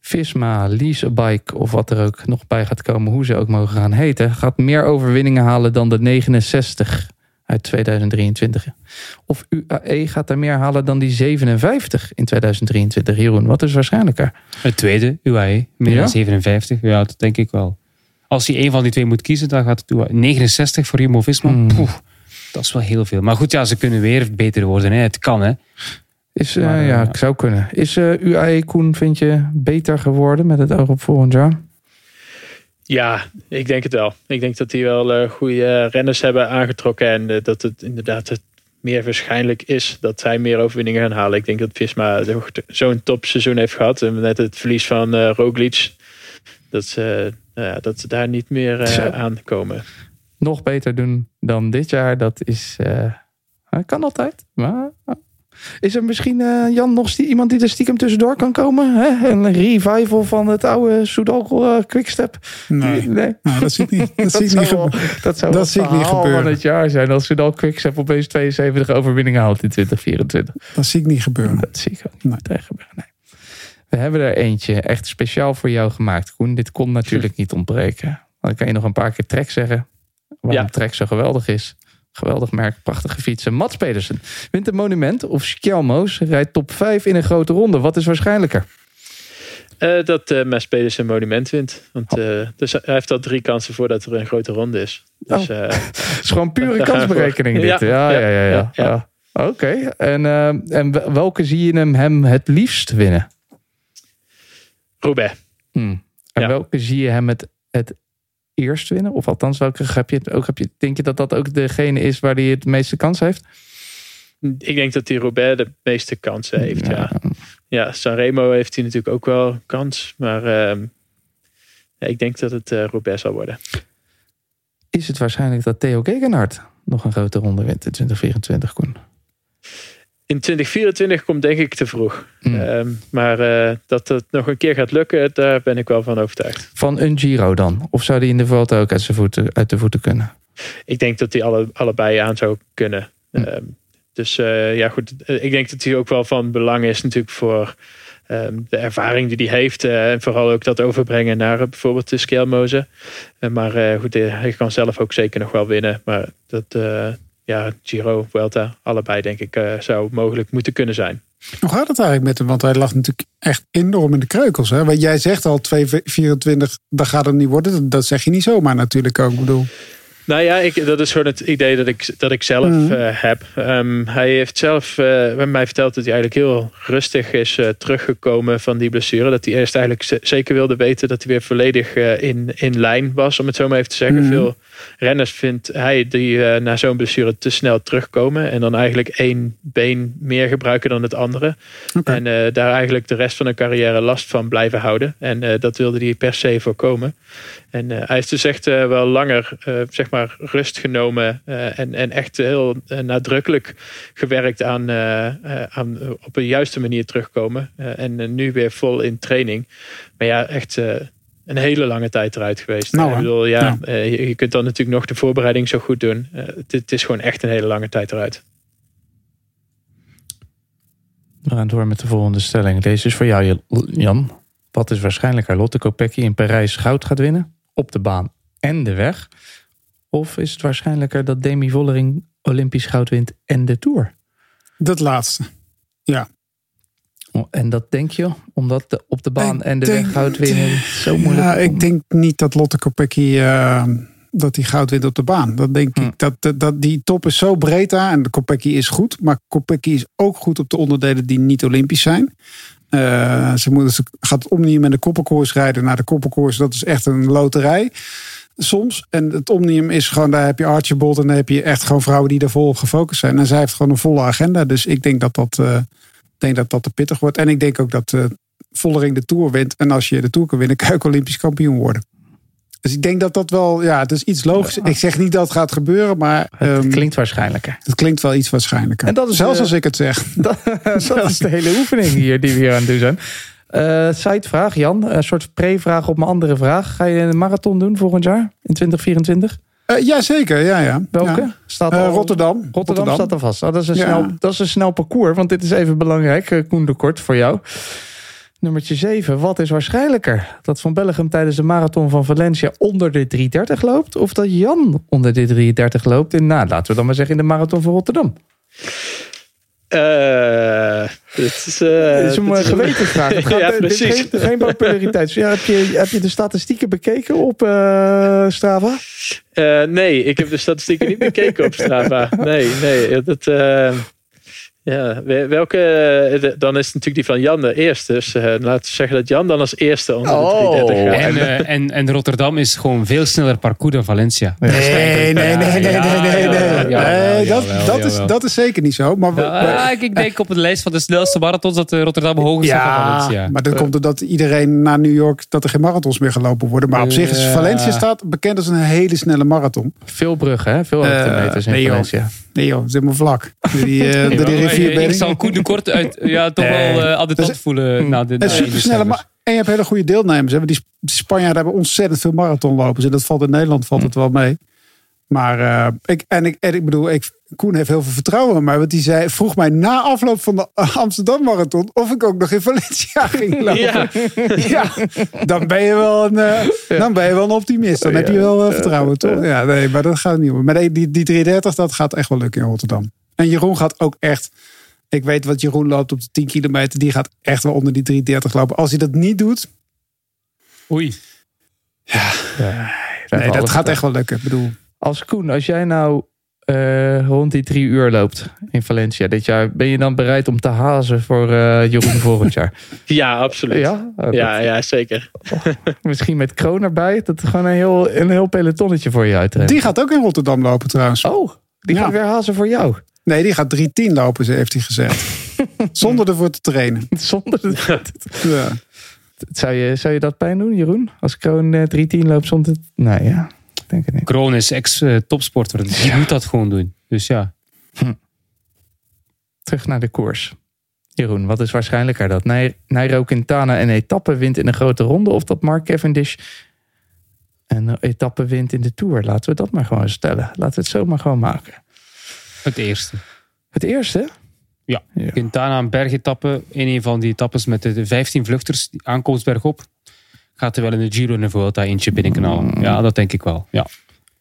Visma, Lease a Bike of wat er ook nog bij gaat komen, hoe ze ook mogen gaan heten, gaat meer overwinningen halen dan de 69 uit 2023. Of UAE gaat er meer halen dan die 57 in 2023. Jeroen, wat is waarschijnlijker? Het tweede, UAE, meer Ja? dan 57. Ja, dat denk ik wel. Als hij een van die twee moet kiezen, dan gaat het UAE. 69 voor Jumbo-Visma. Hmm. Poeh, Dat is wel heel veel. Maar goed, ja, ze kunnen weer beter worden. Hè. Het kan, hè. Is, eh, Maar, eh, ja, ik zou kunnen. Is eh, UAE Koen, vind je, beter geworden met het oog op volgend jaar? Ja, ik denk het wel. Ik denk dat die wel eh, goede renners hebben aangetrokken. En dat het inderdaad het meer waarschijnlijk is dat zij meer overwinningen gaan halen. Ik denk dat Visma zo'n topseizoen heeft gehad. En met het verlies van Roglic. Dat ze, ja, dat ze daar niet meer eh, Zo. Nog beter doen dan dit jaar, dat is... eh, kan altijd, maar... Is er misschien, eh, Jan, nog iemand die er stiekem tussendoor kan komen? Hè? Een revival van het oude Soudal eh, Quickstep? Nee, nee. nou, dat zie ik niet. Dat, zie ik zou niet wel, dat zou Dat wel zie ik niet gebeuren. van het jaar zijn als Soudal Quickstep opeens 72 overwinningen haalt in 2024. Dat zie ik niet gebeuren. Dat zie ik ook niet Nee. gebeuren. Nee. We hebben er eentje echt speciaal voor jou gemaakt, Koen. Dit kon natuurlijk niet ontbreken. Dan kan je nog een paar keer Trek zeggen. Waarom Ja. Trek zo geweldig is. Geweldig merk, prachtige fietsen. Mats Pedersen wint een monument of Skjelmoos rijdt top 5 in een grote ronde. Wat is waarschijnlijker? Eh, dat eh Mads Pedersen een monument wint. Want eh, dus hij heeft al drie kansen voordat er een grote ronde is. Dus, eh, Het is gewoon pure kansberekening dit. Ja, Ja, ja, ja. ja, ja. Oké, en, en wel- welke zie je hem, hem het liefst winnen? Roubaix. Hmm. En welke zie je hem het, het eerst winnen? Of althans, welke heb je, het ook, heb je, denk je dat dat ook degene is waar hij het meeste kans heeft? Ik denk dat die Roubaix de meeste kansen heeft. Ja, ja. Sanremo heeft hij natuurlijk ook wel kans. Maar ehm, ja, ik denk dat het eh Roubaix zal worden. Is het waarschijnlijk dat Theo Gegenhardt nog een grote ronde wint in 2024, Koen? In 2024 komt denk ik te vroeg. Hmm. Ehm, maar eh, dat het nog een keer gaat lukken, daar ben ik wel van overtuigd. Van een Giro dan? Of zou die in de Vuelta ook uit, zijn voeten, uit de voeten kunnen? Ik denk dat die alle, allebei aan zou kunnen. Hm. Ehm, dus eh, ja, goed. Eh, Ik denk dat hij ook wel van belang is natuurlijk voor ehm, de ervaring die hij heeft. en vooral ook dat overbrengen naar bijvoorbeeld de Skelmozen. Maar goed, hij kan zelf ook zeker nog wel winnen. Maar dat, ja, Giro, Vuelta, allebei denk ik eh, zou mogelijk moeten kunnen zijn. Hoe gaat het eigenlijk met hem? Want hij lag natuurlijk echt enorm in de kreukels. Hè? Want jij zegt al 2,24, dat gaat het niet worden. Dat- zeg je niet zomaar natuurlijk ook. Ik bedoel, Nou ja, ik, dat is gewoon het idee dat ik, dat ik zelf Mhm. eh, heb. Ehm, hij heeft zelf eh, bij mij verteld dat hij eigenlijk heel rustig is eh, teruggekomen van die blessure. Dat hij eerst eigenlijk zeker wilde weten dat hij weer volledig eh, in, in lijn was, om het zo maar even te zeggen. Mhm. Veel renners vindt hij die eh, na zo'n blessure te snel terugkomen. En dan eigenlijk één been meer gebruiken dan het andere. En eh, daar eigenlijk de rest van hun carrière last van blijven houden. En eh, dat wilde hij per se voorkomen. En hij is dus echt wel langer zeg maar rust genomen en, en echt heel nadrukkelijk gewerkt aan, aan op een juiste manier terugkomen. En nu weer vol in training. Maar ja, echt een hele lange tijd eruit geweest. Nou, ik bedoel, ja, Ja. eh, je, kunt dan natuurlijk nog de voorbereiding zo goed doen. Eh, het, het is gewoon echt een hele lange tijd eruit. We gaan door met de volgende stelling. Deze is voor jou, Jan. Wat is waarschijnlijker? Lotte Kopecky in Parijs goud gaat winnen? Op de baan en de weg? Of is het waarschijnlijker dat Demi Vollering Olympisch goud wint en de Tour? Dat laatste. Oh, En dat denk je, omdat de, op de baan Ik en de denk- weg goud winnen zo moeilijk Ja, is? ik denk niet dat Lotte Kopecky eh, dat hij goud wint op de baan. Dat denk Hm. ik. Dat, dat, dat, die top is zo breed daar. En de Kopecky is goed. Maar Kopecky is ook goed op de onderdelen die niet Olympisch zijn. Eh, ze, moet, ze gaat het Omnium en de koppenkoers rijden. naar de koppenkoers, dat is echt een loterij. Soms. En het Omnium is gewoon, daar heb je Archibald. En dan heb je echt gewoon vrouwen die daar vol op gefocust zijn. En zij heeft gewoon een volle agenda. Dus ik denk dat dat, eh, denk dat, dat te pittig wordt. En ik denk ook dat eh Vollering de Tour wint. En als je de Tour kan winnen, kan je ook Olympisch kampioen worden. Dus ik denk dat dat wel, ja, het is iets logisch. Ik zeg niet dat het gaat gebeuren, maar Het ehm, klinkt waarschijnlijker. het klinkt wel iets waarschijnlijker. En dat is, Zelfs eh, als ik het zeg. Dat, dat is de hele oefening hier die we hier aan het doen zijn. Eh sidevraag, Jan. Een soort pre-vraag op mijn andere vraag. Ga je een marathon doen volgend jaar in 2024? Eh ja, zeker. Ja, ja. Welke? Ja. Staat Eh, Rotterdam. Rotterdam, staat al vast. Oh, dat, is een Ja. snel, dat is een snel parcours, want dit is even belangrijk. eh, Koen de Kort voor jou. Nummertje 7. Wat is waarschijnlijker? Dat Van Bellegem tijdens de marathon van Valencia onder de 330 loopt? Of dat Jan onder de 330 loopt in, nou, laten we dan maar zeggen, in de marathon van Rotterdam? Eh, dit is, is een dit gewetensvraag. Het gaat, ja, dit is precies. geen, populariteit. Ja, heb, je, heb je de statistieken bekeken op eh, Strava? Nee, ik heb de statistieken niet bekeken op Strava. Nee, nee. Dat, ja, wel- welke, eh, dan is het natuurlijk die van Jan de eerste. Dus eh, laten we zeggen dat Jan dan als eerste onder de Oh. 330 gaat. En, eh, en, en Rotterdam is gewoon veel sneller parcours dan Valencia. Nee, nee, nee, nee, nee, nee, dat, dat, is, dat is zeker niet zo. Maar we- Ja, ik- ik denk op de lijst van de snelste marathons dat Rotterdam hoger staat dan ja, Valencia. maar dan komt het dat iedereen naar New York, dat er geen marathons meer gelopen worden. Maar op zich is. Valencia staat bekend als een hele snelle marathon. Veel bruggen, hè? Veel hoogtemeters in nee, joh. Valencia. Nee joh, vlak. Die, eh, door die Ja, rivierbedding. ik zal Koen de Kort uit, ja, toch Nee. wel eh aan de tand is- voelen. na de, Het na is één supersnelle december. ma- En je hebt hele goede deelnemers. Hè? Die Spanjaarden hebben ontzettend veel marathonlopers. En dat valt in Nederland valt het wel mee. Maar eh, ik, en, ik, en ik bedoel, ik, Koen heeft heel veel vertrouwen in mij. Want die zei, vroeg mij na afloop van de Amsterdam Marathon... of ik ook nog in Valencia ging lopen. Ja. Ja, dan ben je wel een, eh, dan ben je wel een optimist. Dan heb je wel eh, vertrouwen, toch? Ja, nee, maar dat gaat niet om. Maar nee, die, die 330, dat gaat echt wel lukken in Rotterdam. En Jeroen gaat ook echt... Ik weet wat Jeroen loopt op de 10 kilometer. Die gaat echt wel onder die 330 lopen. Als hij dat niet doet... Oei. Nee, dat gaat echt wel lukken. Ik bedoel, Als Koen, als jij nou eh, rond die drie uur loopt in Valencia dit jaar, ben je dan bereid om te hazen voor eh, Jeroen volgend jaar? Ja, absoluut. Ja, Ja? Oh, ja, dat- zeker. Misschien met Kroon erbij, dat er gewoon een heel, een heel pelotonnetje voor je uitrent. die gaat ook in Rotterdam lopen trouwens. Oh, die Ja. gaat weer hazen voor jou. Nee, die gaat 310 lopen, heeft hij gezegd. Zonder ervoor te trainen. Zonder Ja. zou, je, zou je dat pijn doen, Jeroen? Als Kroon eh 310 loopt zonder... Nee, ja. Ik denk het niet. Kroon is ex-topsporter. Dus die moet dat gewoon doen. Dus ja. Terug naar de koers. Jeroen, wat is waarschijnlijker? Dat Nai- Nairo Quintana een etappe wint in een grote ronde... of dat Mark Cavendish een etappe wint in de Tour? Laten we dat maar gewoon stellen. Laten we het zo maar gewoon maken. Het eerste. Het eerste? Ja. Ja. Quintana een bergetappe. In een van die etappes met de, de 15 vluchters. Die aankomst bergop. Gaat er wel in de Giro en de Vuelta eentje binnenknallen. Ja, dat denk ik wel. Ja.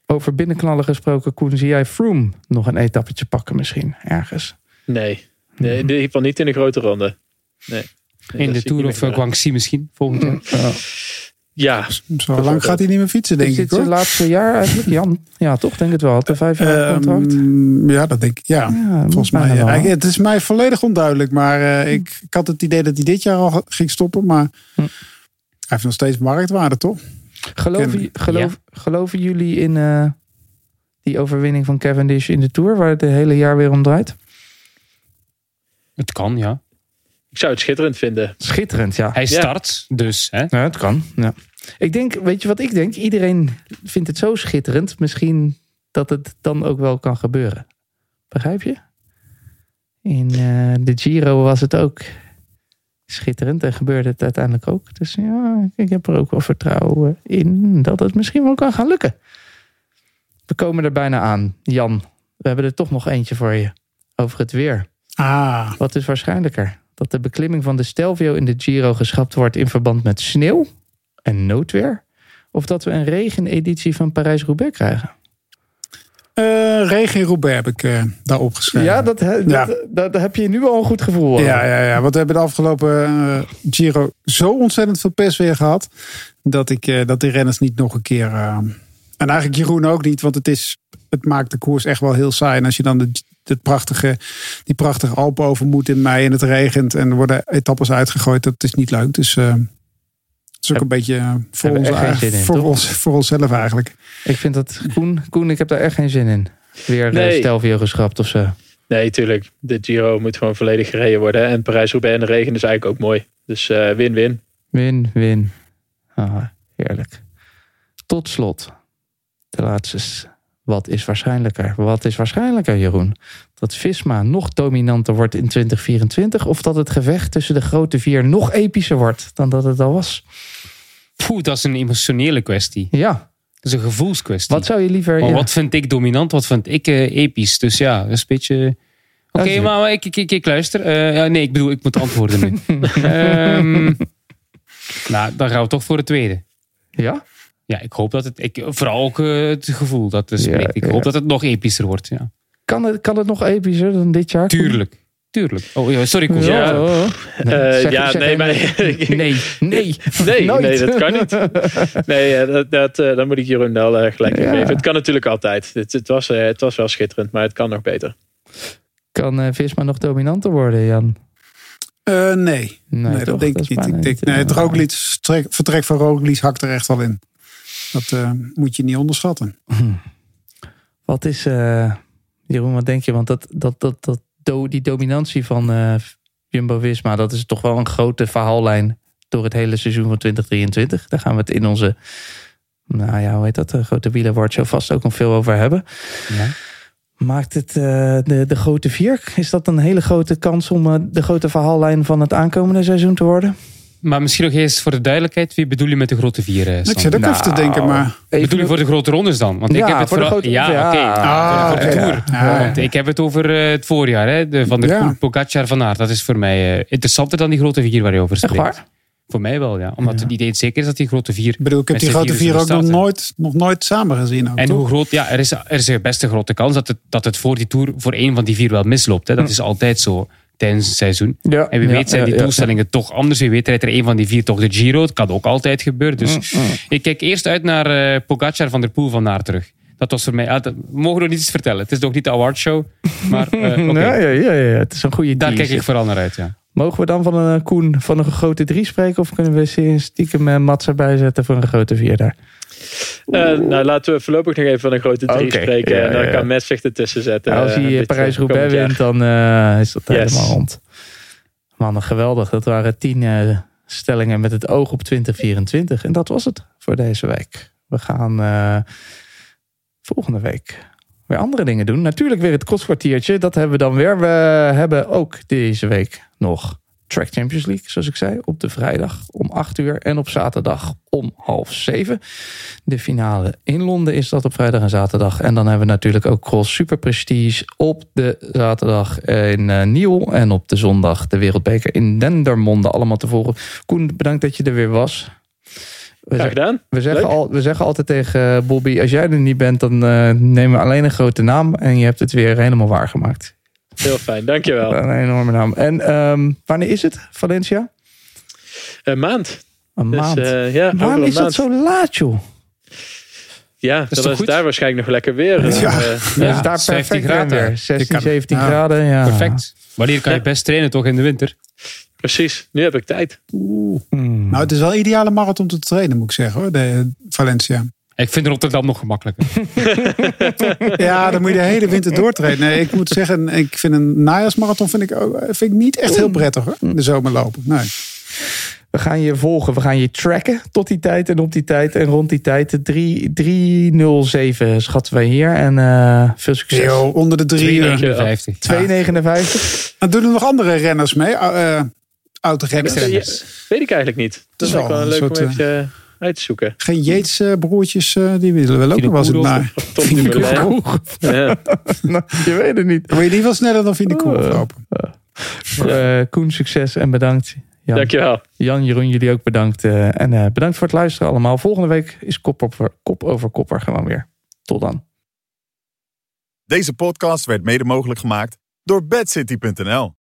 Over binnenknallen gesproken, Koen, zie jij Froome nog een etappetje pakken misschien? Ergens. Nee. nee, in ieder geval niet in de grote ronde. Nee. Nee, In dat de ik Tour of Guangxi misschien volgend jaar. Ja, Zo lang gaat hij niet meer fietsen, denk is ik dit laatste jaar eigenlijk, Jan? Ja, toch? Denk het wel. Een vijf jaar contract. Ehm, ja, dat denk ik. Ja, Ja, volgens mij. ja. Het is mij volledig onduidelijk. Maar eh, ik, ik had het idee dat hij dit jaar al ging stoppen. Maar Hm. Hij heeft nog steeds marktwaarde, toch? Geloven, Ken- geloof, geloven jullie in eh, die overwinning van Cavendish in de Tour, waar het het hele jaar weer om draait? Het kan, ja. ik zou het schitterend vinden. Schitterend, ja. Hij Ja. start, dus. Hè? Ja, het kan. Ja. Ik denk, weet je wat ik denk? Iedereen vindt het zo schitterend. Misschien dat het dan ook wel kan gebeuren. Begrijp je? In eh, de Giro was het ook schitterend en gebeurde het uiteindelijk ook. Dus ja, ik heb er ook wel vertrouwen in dat het misschien wel kan gaan lukken. We komen er bijna aan. Jan, we hebben er toch nog eentje voor je. Over het weer. Ah, Wat is waarschijnlijker? Dat de beklimming van de Stelvio in de Giro geschrapt wordt in verband met sneeuw en noodweer? Of dat we een regeneditie van Parijs-Roubaix krijgen? Eh regen Roubaix heb ik eh, daar opgeschreven. Ja, dat, he- Ja. dat, dat, heb je nu al een goed gevoel over. Ja, ja, ja, want we hebben de afgelopen eh, Giro zo ontzettend veel pers weer gehad. Dat, ik, dat die renners niet nog een keer. en eigenlijk Jeroen ook niet, want het, is, het maakt de koers echt wel heel saai. En als je dan de, het prachtige, die prachtige Alpen over moet in mei en het regent en er worden etappes uitgegooid, dat is niet leuk. Dus is ook Heb- een beetje eh, voor, ons, echt geen zin in, voor, ons, voor onszelf eigenlijk. Ik vind dat, Koen, Koen, ik heb daar echt geen zin in. Weer Nee. Stelvio geschrapt of zo. Nee, tuurlijk. De Giro moet gewoon volledig gereden worden. En Parijs-Roubaix en de regen is eigenlijk ook mooi. Dus eh, win-win. Win, win. Ah, heerlijk. Tot slot, de laatste. Wat is waarschijnlijker? Wat is waarschijnlijker, Jeroen? Dat Visma nog dominanter wordt in 2024 of dat het gevecht tussen de grote vier nog epischer wordt dan dat het al was? Poeh, dat is een emotionele kwestie. Ja, Dat is een gevoelskwestie. wat zou je liever... Maar ja. wat vind ik dominant, wat vind ik eh, episch? Dus ja, dat is een beetje... Oké, maar ik, ik, ik, ik luister. Eh, ja, nee, ik bedoel, ik moet antwoorden nu. Ehm, nou, dan gaan we toch voor het tweede. Ja? Ja, ik hoop dat het... Ik, vooral ook eh, het gevoel dat Ja, spreekt. Ik ja. hoop dat het nog epischer wordt, ja. Kan het, kan het nog epischer dan dit jaar? Tuurlijk. Tuurlijk. Oh, ja, sorry, Koen. Ja. Ja. oh. Nee, Eh, zeg- ja, zeg nee, maar- Nee, nee. Nee, nee, dat kan niet. Nee, eh, dat, dat, eh, dan moet ik Jeroen wel eh, gelijk Ja. geven. Het kan natuurlijk altijd. Het, het, was, eh, het was wel schitterend, maar het kan nog beter. Kan eh, Visma nog dominanter worden, Jan? Eh, nee, nee, toch? dat denk ik niet. Ik denk, nee, het vertrek van Roglic hakt er echt wel in. Dat eh, moet je niet onderschatten. Wat is, eh, Jeroen, wat denk je? Want dat, dat, dat, dat, do- die dominantie van eh, Jumbo-Visma, dat is toch wel een grote verhaallijn door het hele seizoen van 2023. Daar gaan we het in onze, nou ja, hoe heet dat, de grote wielerwardshow vast ook nog veel over hebben. Ja. Maakt het de, de grote vier, is dat een hele grote kans om de grote verhaallijn van het aankomende seizoen te worden? Maar misschien nog eens voor de duidelijkheid. Wie bedoel je met de grote vier? eh, Ik zit ook even te Nou, denken, maar... Bedoel je voor de grote rondes dan? Want ik Ja, heb het voor de vooral- grote- Ja, ja. oké. Ah, voor de Tour. ja. Want ik heb het over eh, het voorjaar. Hè? De, van de Ja. Pogacar van Aert. Dat is voor mij eh, interessanter dan die grote vier waar je over Echt spreekt. waar? Voor mij wel, ja. Omdat Ja. het idee zeker is dat die grote vier... Ik bedoel, ik heb die grote vier ook nog nooit, nog nooit samen gezien. Ook, En toch? hoe groot... Ja, er is, er is een best een grote kans dat het, dat het voor die Tour voor één van die vier wel misloopt. Hè? Dat is altijd zo tijdens het seizoen. Ja, En wie ja, weet zijn die doelstellingen toch anders. Wie weet rijdt er een van die vier toch de Giro. Het kan ook altijd gebeuren. Dus Mm, mm. ik kijk eerst uit naar eh Pogacar van der Poel van daar terug. Dat was voor mij... ah, dat- we mogen nog niet iets vertellen. Het is nog niet de awardshow. Maar eh. Ja, ja, ja, het is een goede Daar kijk ik vooral naar uit, ja. Mogen we dan van een eh, Koen van een grote drie spreken? Of kunnen we stiekem uh, Mats erbij zetten voor een grote vier daar? Uh, nou, laten we voorlopig nog even van een grote drie spreken. ja, en dan ja, ja. kan Matt zich ertussen zetten. Nou, als uh, hij Parijs-Roubaix wint, dan uh, is dat Yes. helemaal rond. Mannen, geweldig. Dat waren tien uh, stellingen met het oog op 2024. En dat was het voor deze week. We gaan uh, volgende week weer andere dingen doen. Natuurlijk weer het kostkwartiertje. Dat hebben we dan weer. We hebben ook deze week nog Track Champions League, zoals ik zei, op de vrijdag om 8 uur en op zaterdag om half 7. De finale in Londen is dat op vrijdag en zaterdag. En dan hebben we natuurlijk ook Cross Super Prestige op de zaterdag in uh, Niel en op de zondag de Wereldbeker in Dendermonde. Allemaal te volgen. Koen, bedankt dat je er weer was. We Graag gedaan. We zeggen, al, we zeggen altijd tegen Bobby, als jij er niet bent, dan uh, nemen we alleen een grote naam en je hebt het weer helemaal waargemaakt. Heel fijn, dankjewel. Een enorme naam. En um, wanneer is het, Valencia? Een maand. Een Dus maand. eh, ja, Waarom een is dat maand. zo laat, joh? Ja, is dat is goed? daar waarschijnlijk nog lekker weer. Ja. Eh, Ja, Ja, is daar 15 perfect graden. weer. 16, Ik kan- 17 ja. graden. Ja. Perfect. Wanneer kan je Ja. best trainen toch in de winter? precies, nu heb ik tijd. Mm. Nou, het is wel een ideale marathon om te trainen, moet ik zeggen hoor. De Valencia. Ik vind Rotterdam nog gemakkelijker. Ja, dan moet je de hele winter doortrainen. Nee, ik moet zeggen, ik vind een najaarsmarathon vind ik, ook, vind ik niet echt heel prettig hoor. De zomer lopen. Nee. We gaan je volgen, we gaan je tracken tot die tijd en op die tijd en rond die tijd. 3 307 schatten wij hier en eh, veel succes. Yo, onder de drie uur. 3,59. 2,59. Maar doen er nog andere renners mee? Uh, Autorenners? Ja, weet ik eigenlijk niet. Dat is wel ook wel een leuk om soort, even eh, uit te zoeken. Geen Yates eh, broertjes, eh, die willen wel ook nog wel eens Vinokourov naar. Tom Dumoulin. Ja. Nou, je weet het niet. Wil je niet wel sneller dan Vinokourov Eh, lopen. Eh, Koen, succes en bedankt. Jan, Dankjewel. Jan, Jeroen, jullie ook bedankt. eh, en eh, bedankt voor het luisteren allemaal. Volgende week is kop, over, kop over kopper gewoon weer. Tot dan. Deze podcast werd mede mogelijk gemaakt door bedcity.nl.